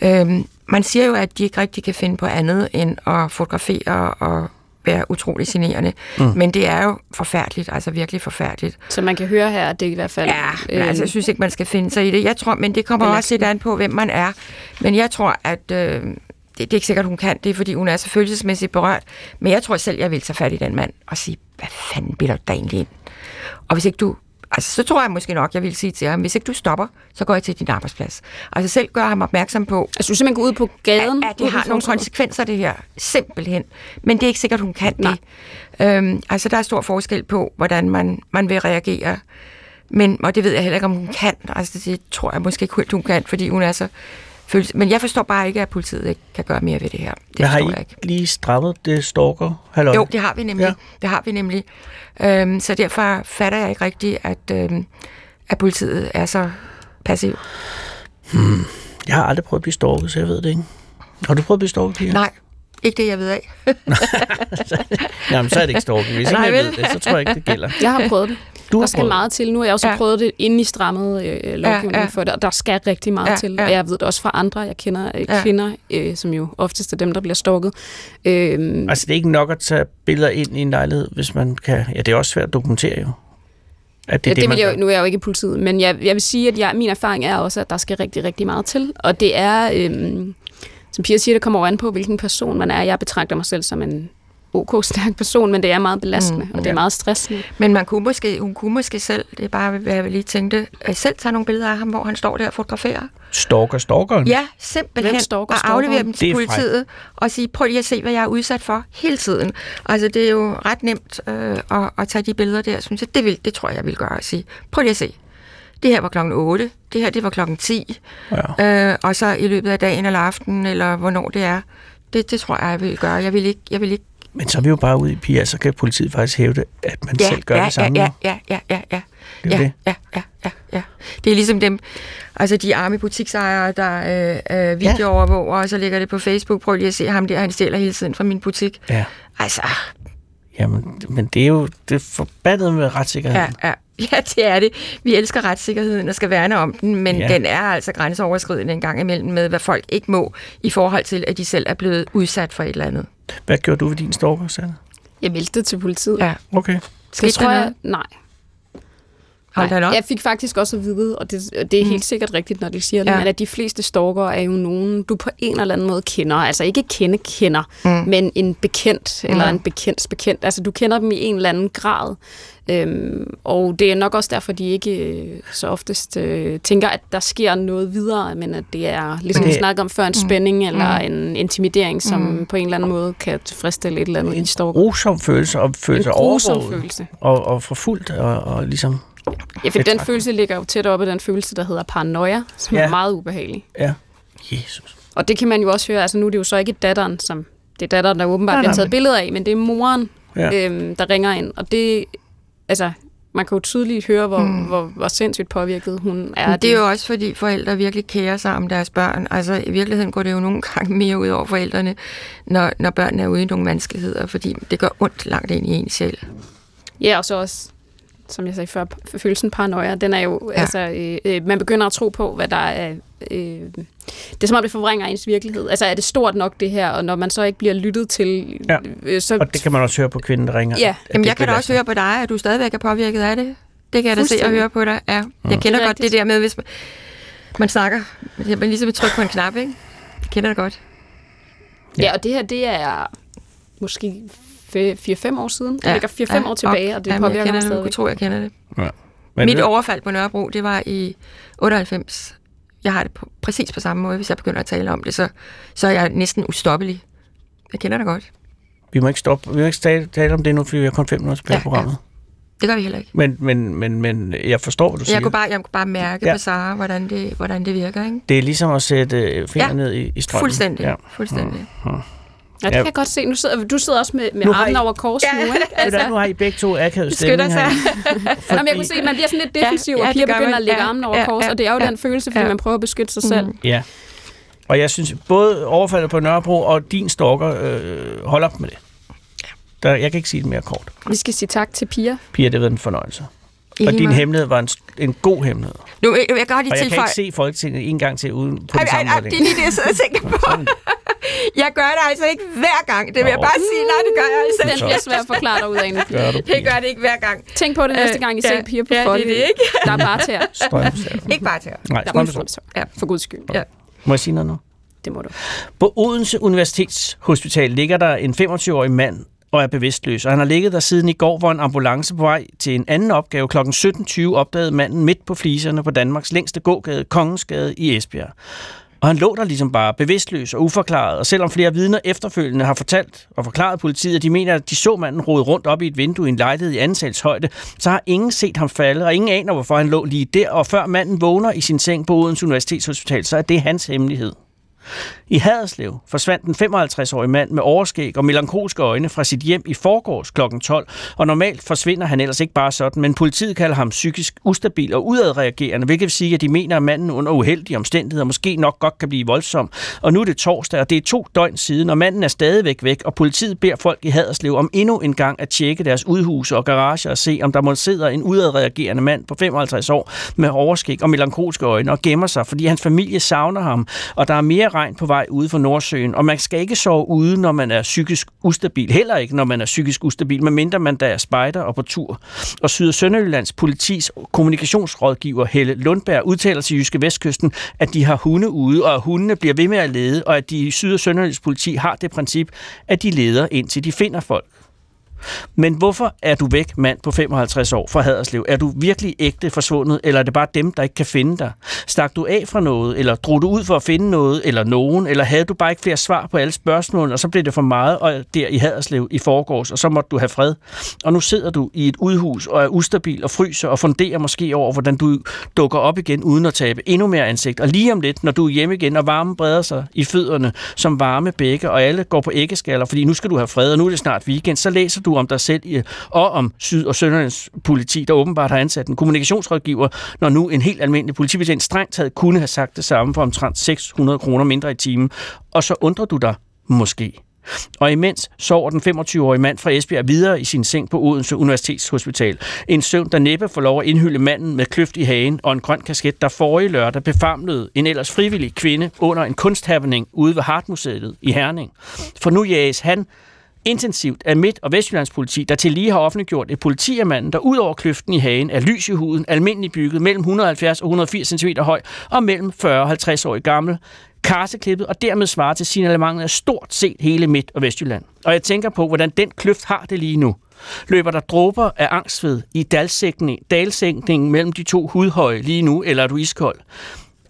Speaker 1: Øhm, man siger jo, at de ikke rigtig kan finde på andet end at fotografere og være utrolig generende. Mm. Men det er jo forfærdeligt, altså virkelig forfærdeligt.
Speaker 5: Så man kan høre her, at det i hvert fald...
Speaker 1: Ja, men altså, jeg synes ikke, man skal finde sig i det. Jeg tror, men det kommer også lidt an på, hvem man er. Men jeg tror, at øh, det, det er ikke sikkert, hun kan det, fordi hun er så følelsesmæssigt berørt. Men jeg tror selv, jeg vil tage fat i den mand og sige, hvad fanden bilder du dig egentlig ind? Og hvis ikke du Altså, så tror jeg måske nok, jeg vil sige til ham, hvis ikke du stopper, så går jeg til din arbejdsplads. Altså selv gør ham opmærksom på,
Speaker 5: Altså, du simpelthen går ud på gaden?
Speaker 1: at, at det har nogle konsekvenser, det her. Simpelthen. Men det er ikke sikkert, hun kan det. Øhm, altså, der er stor forskel på, hvordan man, man vil reagere. Men, og det ved jeg heller ikke, om hun kan. Altså, det tror jeg måske ikke helt, hun kan, fordi hun er så følelse. Men jeg forstår bare ikke, at politiet ikke kan gøre mere ved det her. Det
Speaker 4: Men har I
Speaker 1: jeg ikke.
Speaker 4: lige strammet det stalker? Halløj?
Speaker 1: Jo, det har vi nemlig.
Speaker 4: Ja.
Speaker 1: Det har vi nemlig. Øhm, så derfor fatter jeg ikke rigtigt, at, øhm, at politiet er så passiv.
Speaker 4: Jeg har aldrig prøvet at blive stalket, så jeg ved det ikke. Har du prøvet at blive stalket, Pia?
Speaker 1: Nej, ikke det, jeg ved af.
Speaker 4: Jamen, så er det ikke stalking. Hvis ikke
Speaker 1: Nej,
Speaker 4: jeg ved det, så tror jeg ikke, det gælder.
Speaker 5: Jeg har prøvet det. Der skal meget til. Nu har jeg også ja.
Speaker 1: Ja.
Speaker 5: prøvet det, inden I strammede øh, lovgivningen ja,
Speaker 1: Ja,
Speaker 5: ja.
Speaker 1: ja.
Speaker 5: for det, og der skal rigtig meget ja,
Speaker 1: Ja,
Speaker 5: til.
Speaker 1: ja.
Speaker 5: Og jeg ved det også fra andre. Jeg kender øh,
Speaker 1: Ja.
Speaker 5: kvinder, øh, som jo oftest er dem, der bliver stalket. Øh,
Speaker 4: Altså, det er ikke nok at tage billeder ind i en lejlighed, hvis man kan... Ja, det er også svært at dokumentere jo. At
Speaker 5: det, det, det
Speaker 4: man
Speaker 5: vil jeg, nu er jeg jo ikke i politiet, men jeg, jeg vil sige, at jeg, min erfaring er også, at der skal rigtig, rigtig meget til. Og det er, øhm, som Pia siger, det kommer over an på, hvilken person man er. Jeg betragter mig selv som en OK-stærk person, men det er meget belastende, mm, og det er meget stressende.
Speaker 1: Men man kunne måske, hun kunne måske selv, det er bare, hvad jeg lige tænkte, øh, selv tage nogle billeder af ham, hvor han står der og fotograferer.
Speaker 4: Stalker stalkeren?
Speaker 1: Ja, simpelthen.
Speaker 5: Hvem stalker
Speaker 1: og aflevere
Speaker 5: stalkeren?
Speaker 1: dem
Speaker 4: Det
Speaker 1: til politiet og sige, prøv lige at se, hvad jeg er udsat for hele tiden. Altså, det er jo ret nemt øh, at, at tage de billeder der, synes jeg. Det, vil, det tror jeg, jeg vil gøre at sige. Prøv lige at se. Det her var klokken 8, det her det var klokken 10,
Speaker 4: Ja.
Speaker 1: øh, og så i løbet af dagen eller aftenen, eller hvornår det er. Det, det tror jeg, jeg vil gøre. Jeg vil ikke, jeg vil ikke
Speaker 4: Men så er vi jo bare ude i Pia, så kan politiet faktisk hævde, at man
Speaker 1: ja,
Speaker 4: selv gør
Speaker 1: ja,
Speaker 4: det samme.
Speaker 1: Ja, ja, ja, ja, ja,
Speaker 4: Det er
Speaker 1: ja,
Speaker 4: jo
Speaker 1: ja, ja, ja, ja. Det er ligesom dem, altså de arme butiksejere, der øh, øh, videoovervåger, og så lægger det på Facebook. Prøv lige at se ham der, han stjæler hele tiden fra min butik.
Speaker 4: ja.
Speaker 1: Altså,
Speaker 4: Jamen, men det er jo det er forbandet med retssikkerheden.
Speaker 1: ja, ja. Ja, det er det. Vi elsker retssikkerheden og skal værne om den, men
Speaker 4: Ja.
Speaker 1: ja. den er altså grænseoverskridende en gang imellem med, hvad folk ikke må, i forhold til, at de selv er blevet udsat for et eller andet.
Speaker 4: Hvad gjorde du ved din stalker, Sanne?
Speaker 5: Jeg meldte til politiet.
Speaker 1: Ja.
Speaker 4: Okay.
Speaker 1: Skete
Speaker 5: det tror jeg,
Speaker 1: noget?
Speaker 5: nej.
Speaker 1: Op.
Speaker 5: Jeg fik faktisk også at vide, og det, og det er helt sikkert rigtigt, når de siger det,
Speaker 1: Ja.
Speaker 5: men at de fleste stalker er jo nogen, du på en eller anden måde kender. Altså ikke kende kender,
Speaker 1: Mm.
Speaker 5: men en bekendt eller
Speaker 1: Mm.
Speaker 5: en bekendts bekendt. Altså du kender dem i en eller anden grad. Øhm, og det er nok også derfor, de ikke øh, så oftest øh, tænker, at der sker noget videre, men at det er, ligesom vi snakkede om før, en
Speaker 1: Mm.
Speaker 5: spænding eller
Speaker 1: Mm.
Speaker 5: en intimidering, som
Speaker 1: Mm.
Speaker 5: på en eller anden måde kan tilfredsstille et eller andet i stalker.
Speaker 4: Grusom følelse og følelse
Speaker 5: En
Speaker 4: overvåget
Speaker 5: følelse.
Speaker 4: og, og forfulgt og, og ligesom...
Speaker 5: Ja, for den følelse ligger jo tæt op af den følelse, der hedder paranoia, som
Speaker 4: Ja.
Speaker 5: er meget ubehagelig.
Speaker 4: Ja, Jesus.
Speaker 5: Og det kan man jo også høre, altså nu er det jo så ikke datteren, som det er datteren, der åbenbart bliver taget billeder af, men det er moren,
Speaker 4: ja.
Speaker 5: øhm, der ringer ind. Og det, altså, man kan jo tydeligt høre, hvor,
Speaker 1: Mm.
Speaker 5: hvor, hvor sindssygt påvirket hun er.
Speaker 1: Men det er jo også, fordi forældre virkelig kærer sig om deres børn. Altså, i virkeligheden går det jo nogle gange mere ud over forældrene, når, når børnene er ude i nogle vanskeligheder, fordi det gør ondt langt ind i en selv.
Speaker 5: Ja, og så også, som jeg sagde før, følelsen paranoia, den er jo, ja. altså, øh, øh, man begynder at tro på, hvad der er, øh, det er som om, det forvrænger ens virkelighed. Altså, er det stort nok, det her, og når man så ikke bliver lyttet til,
Speaker 4: Ja.
Speaker 5: øh, så...
Speaker 4: Og det kan man også høre på kvinden, der ringer.
Speaker 5: Ja.
Speaker 4: at- at
Speaker 1: Jamen, jeg kan da også høre på dig, at du stadigvæk er påvirket af det. Det kan jeg da se og høre på dig. Ja. Jeg
Speaker 4: Mm.
Speaker 1: kender
Speaker 5: Det er
Speaker 1: godt det der med, hvis man, man snakker, man ligesom vil trykke på en knap, ikke? Jeg kender det godt.
Speaker 5: Ja, og det her, det er måske 4-5 år siden. Det ligger 4-5
Speaker 1: ja,
Speaker 5: år tilbage, og det
Speaker 1: Jamen, jeg
Speaker 5: påvirker
Speaker 1: kender
Speaker 5: mig
Speaker 1: det, du
Speaker 5: stadigvæk.
Speaker 1: kan tro, jeg kender det.
Speaker 4: Ja.
Speaker 1: Men Mit
Speaker 4: ved-
Speaker 1: overfald på Nørrebro, det var i 98. Jeg har det på, præcis på samme måde. Hvis jeg begynder at tale om det, så, så er jeg næsten ustoppelig. Jeg kender det godt.
Speaker 4: Vi må ikke stoppe. Vi må ikke tale, tale om det nu, fordi vi har kun fem minutter tilbage
Speaker 1: Ja,
Speaker 4: programmet.
Speaker 1: Det gør vi heller ikke.
Speaker 4: Men, men, men, men jeg forstår, hvad du siger.
Speaker 1: Jeg kunne bare, jeg kunne bare mærke
Speaker 4: Ja.
Speaker 1: ja. på Sara, hvordan det, hvordan det virker. Ikke?
Speaker 4: Det er ligesom at sætte øh, fingeren
Speaker 1: Ja,
Speaker 4: ned i, i strømmen.
Speaker 1: Fuldstændig.
Speaker 4: Ja.
Speaker 1: Fuldstændig.
Speaker 5: Ja, det
Speaker 4: Ja.
Speaker 5: kan jeg godt se. Nu sidder, du sidder også med, med
Speaker 4: Nu
Speaker 5: armen
Speaker 4: I-
Speaker 5: over kors
Speaker 1: Ja.
Speaker 5: nu, ikke?
Speaker 4: Altså, nu har I begge to akavet stemning
Speaker 1: sig.
Speaker 4: her.
Speaker 5: Jamen, jeg kunne se, at man bliver sådan lidt defensiv,
Speaker 1: Ja,
Speaker 5: ja, og piger begynder
Speaker 1: man.
Speaker 5: at lægge
Speaker 1: Ja,
Speaker 5: armen over
Speaker 1: ja,
Speaker 5: kors,
Speaker 1: ja,
Speaker 5: og det er jo
Speaker 1: ja,
Speaker 5: den følelse, fordi
Speaker 1: ja.
Speaker 5: man prøver at beskytte sig selv.
Speaker 4: Ja. Og jeg synes, både overfaldet på Nørrebro og din stalker, øh, hold op med det. Der, jeg kan ikke sige det mere kort.
Speaker 5: Vi skal sige tak til Pia.
Speaker 4: Pia, det været en fornøjelse.
Speaker 1: I
Speaker 4: Og din
Speaker 1: måde.
Speaker 4: hemmelighed var en, en god hemmelighed.
Speaker 1: Nu jeg vil godt lige
Speaker 4: Og jeg kan
Speaker 1: tilføje...
Speaker 4: ikke se Folketinget en gang til uden på
Speaker 1: Ej,
Speaker 4: den
Speaker 1: ej,
Speaker 4: samme
Speaker 1: ej,
Speaker 4: måde.
Speaker 1: det er lige det, jeg sidder og tænker på. Jeg gør det altså ikke hver gang. Det vil jeg bare sige. Nej, det gør jeg altså
Speaker 5: Den
Speaker 1: ikke.
Speaker 5: bliver svær at forklare dig ud af.
Speaker 4: Gør
Speaker 1: Det
Speaker 4: Pia.
Speaker 1: gør det ikke hver gang.
Speaker 5: Tænk på det næste gang, I
Speaker 1: Øh,
Speaker 5: ser
Speaker 1: ja,
Speaker 5: piger på
Speaker 1: ja, det er det ikke.
Speaker 5: Der er bare.
Speaker 4: Strømsager.
Speaker 1: Ikke bare til.
Speaker 4: Nej,
Speaker 5: Der er.
Speaker 1: Ja.
Speaker 5: For guds skyld.
Speaker 1: Ja.
Speaker 4: Må jeg sige noget nu?
Speaker 5: Det må du.
Speaker 4: På Odense Universitetshospital ligger der en 25-årig mand og er bevidstløs. Og han har ligget der siden i går, hvor en ambulance på vej til en anden opgave kl. 17.20 opdagede manden midt på fliserne på Danmarks længste gågade, Kongensgade i Esbjerg. Og han lå der ligesom bare bevidstløs og uforklaret, og selvom flere vidner efterfølgende har fortalt og forklaret politiet, at de mener, at de så manden rode rundt op i et vindue i en lejlighed i antalshøjde, så har ingen set ham falde, og ingen aner, hvorfor han lå lige der, og før manden vågner i sin seng på Odense Universitetshospital, så er det hans hemmelighed. I Haderslev forsvandt en 55-årig mand med overskæg og melankolske øjne fra sit hjem i forgårs kl. 12, og normalt forsvinder han ellers ikke bare sådan, men politiet kalder ham psykisk ustabil og udadreagerende, hvilket vil sige, at de mener, at manden under uheldige omstændigheder måske nok godt kan blive voldsom. Og nu er det torsdag, og det er to døgn siden, og manden er stadigvæk væk, og politiet beder folk i Haderslev om endnu en gang at tjekke deres udhuse og garager og se, om der må sidder en udadreagerende mand på 55 år med overskæg og melankolske øjne og gemmer sig, fordi hans familie savner ham, og der er mere regn på vej ude for Nordsøen, og man skal ikke sove ude, når man er psykisk ustabil. Heller ikke, når man er psykisk ustabil, medmindre man der er spejder og på tur. Og Syd- og Sønderjyllands politis kommunikationsrådgiver Helle Lundberg udtaler til Jyske Vestkysten, at de har hunde ude, og at hundene bliver ved med at lede, og at de i Syd- og Sønderjyllands politi har det princip, at de leder indtil de finder folk. Men hvorfor er du væk, mand på 55 år fra Haderslev? Er du virkelig ægte forsvundet, eller er det bare dem, der ikke kan finde dig? Stak du af fra noget, eller drog du ud for at finde noget, eller nogen, eller havde du bare ikke flere svar på alle spørgsmålene, og så blev det for meget og der i Haderslev i forgårs, og så måtte du have fred? Og nu sidder du i et udhus og er ustabil og fryser og funderer måske over, hvordan du dukker op igen uden at tabe endnu mere ansigt. Og lige om lidt, når du er hjemme igen, og varmen breder sig i fødderne som varme bække, og alle går på æggeskaller, fordi nu skal du have fred, og nu er det snart weekend, så læser du om dig selv og om Syd- og Sønderlands politi, der åbenbart har ansat en kommunikationsrådgiver, når nu en helt almindelig politibetjent strengt taget kunne have sagt det samme for omtrent 600 kroner mindre i timen. Og så undrer du dig måske. Og imens sover den 25-årige mand fra Esbjerg videre i sin seng på Odense Universitetshospital. En søvn, der næppe får lov at indhylde manden med kløft i hagen og en grøn kasket, der forrige lørdag befamlede en ellers frivillig kvinde under en kunsthavning ude ved Hartmuseet i Herning. For nu jages han intensivt af Midt- og Vestjyllands politi, der til lige har offentliggjort et politiermand, der ud over kløften i hagen er lys i huden, almindelig bygget, mellem 170 og 180 cm høj og mellem 40 og 50 år gammel, karseklippet og dermed svarer til signalementet af stort set hele Midt- og Vestjylland. Og jeg tænker på, hvordan den kløft har det lige nu. Løber der dråber af angstved i dalsænkningen mellem de to hudhøje lige nu, eller er du iskold?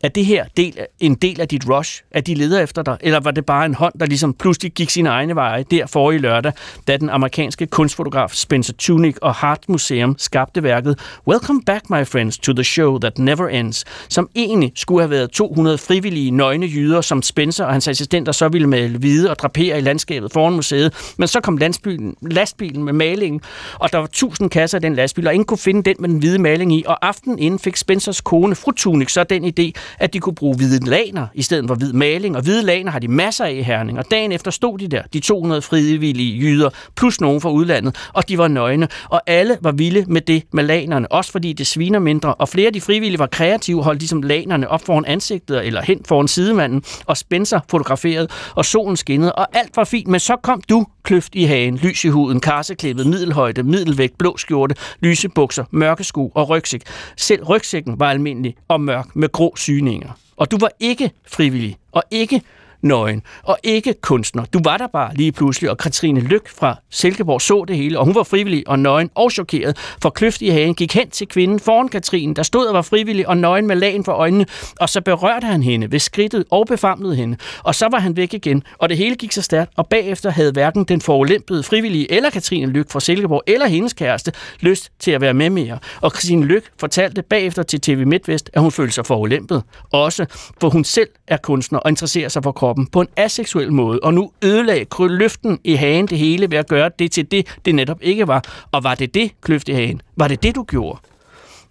Speaker 4: Er det her del, en del af dit rush? At de leder efter dig? Eller var det bare en hånd, der ligesom pludselig gik sine egne veje der forrige lørdag, da den amerikanske kunstfotograf Spencer Tunick og Hart Museum skabte værket Welcome Back, my friends, to the show that never ends, som egentlig skulle have været 200 frivillige nøgne jyder, som Spencer og hans assistenter så ville male hvide og drapere i landskabet foran museet. Men så kom lastbilen, lastbilen med malingen, og der var 1000 kasser af den lastbil, og ingen kunne finde den med den hvide maling i. Og aftenen inden fik Spencers kone, fru Tunick, så den idé, at de kunne bruge hvide laner i stedet for hvid maling, og hvide laner har de masser af i Herning, og dagen efter stod de der, de 200 frivillige jyder, plus nogen fra udlandet, og de var nøgne, og alle var vilde med det med lanerne, også fordi det sviner mindre, og flere af de frivillige var kreative, holdt ligesom lanerne op foran ansigtet, eller hen foran sidemanden, og Spencer fotograferet, og solen skinnede, og alt var fint, men så kom du, kløft i hagen, lys i huden, karseklippet, middelhøjde, middelvægt, blå skjorte, lyse bukser, mørke sko og rygsæk. Selv rygsækken var almindelig og mørk med grå syninger. Og du var ikke frivillig og ikke nøgen, og ikke kunstner. Du var der bare lige pludselig, og Katrine Lyk fra Silkeborg så det hele, og hun var frivillig og nøgen og chokeret, for kløft i hagen gik hen til kvinden foran Katrine, der stod og var frivillig og nøgen med lagen for øjnene, og så berørte han hende ved skridtet og befamlede hende, og så var han væk igen, og det hele gik så stærkt, og bagefter havde hverken den forulempede frivillige eller Katrine Lyk fra Silkeborg eller hendes kæreste lyst til at være med mere. Og Katrine Lyk fortalte bagefter til TV MidtVest, at hun følte sig forulempet, også for hun selv er kunstner og interesserer sig for kroppen på en aseksuel måde, og nu ødelagde kløften i hagen det hele ved at gøre det til det, det netop ikke var. Og var det det, kløft i hagen? Var det det, du gjorde?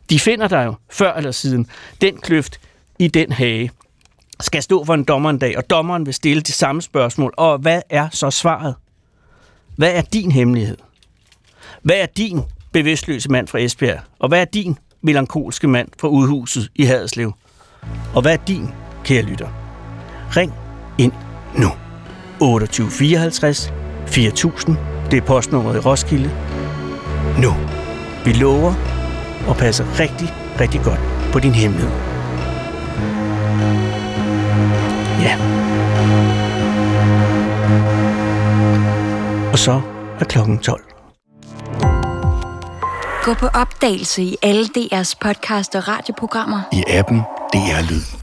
Speaker 4: De finder dig jo før eller siden. Den kløft i den hage skal stå for en dommer en dag, og dommeren vil stille de samme spørgsmål. Og hvad er så svaret? Hvad er din hemmelighed? Hvad er din bevidstløse mand fra Esbjerg? Og hvad er din melankolske mand fra udhuset i Haderslev? Og hvad er din, kære lytter? Ring ind nu. 2854 4000, det er postnummeret i Roskilde. Nu. Vi lover at passe rigtig, rigtig godt på din hemmelighed. Ja. Og så er klokken 12.
Speaker 10: Gå på opdagelse i alle DR's podcast og radioprogrammer.
Speaker 11: I appen DR Lyd.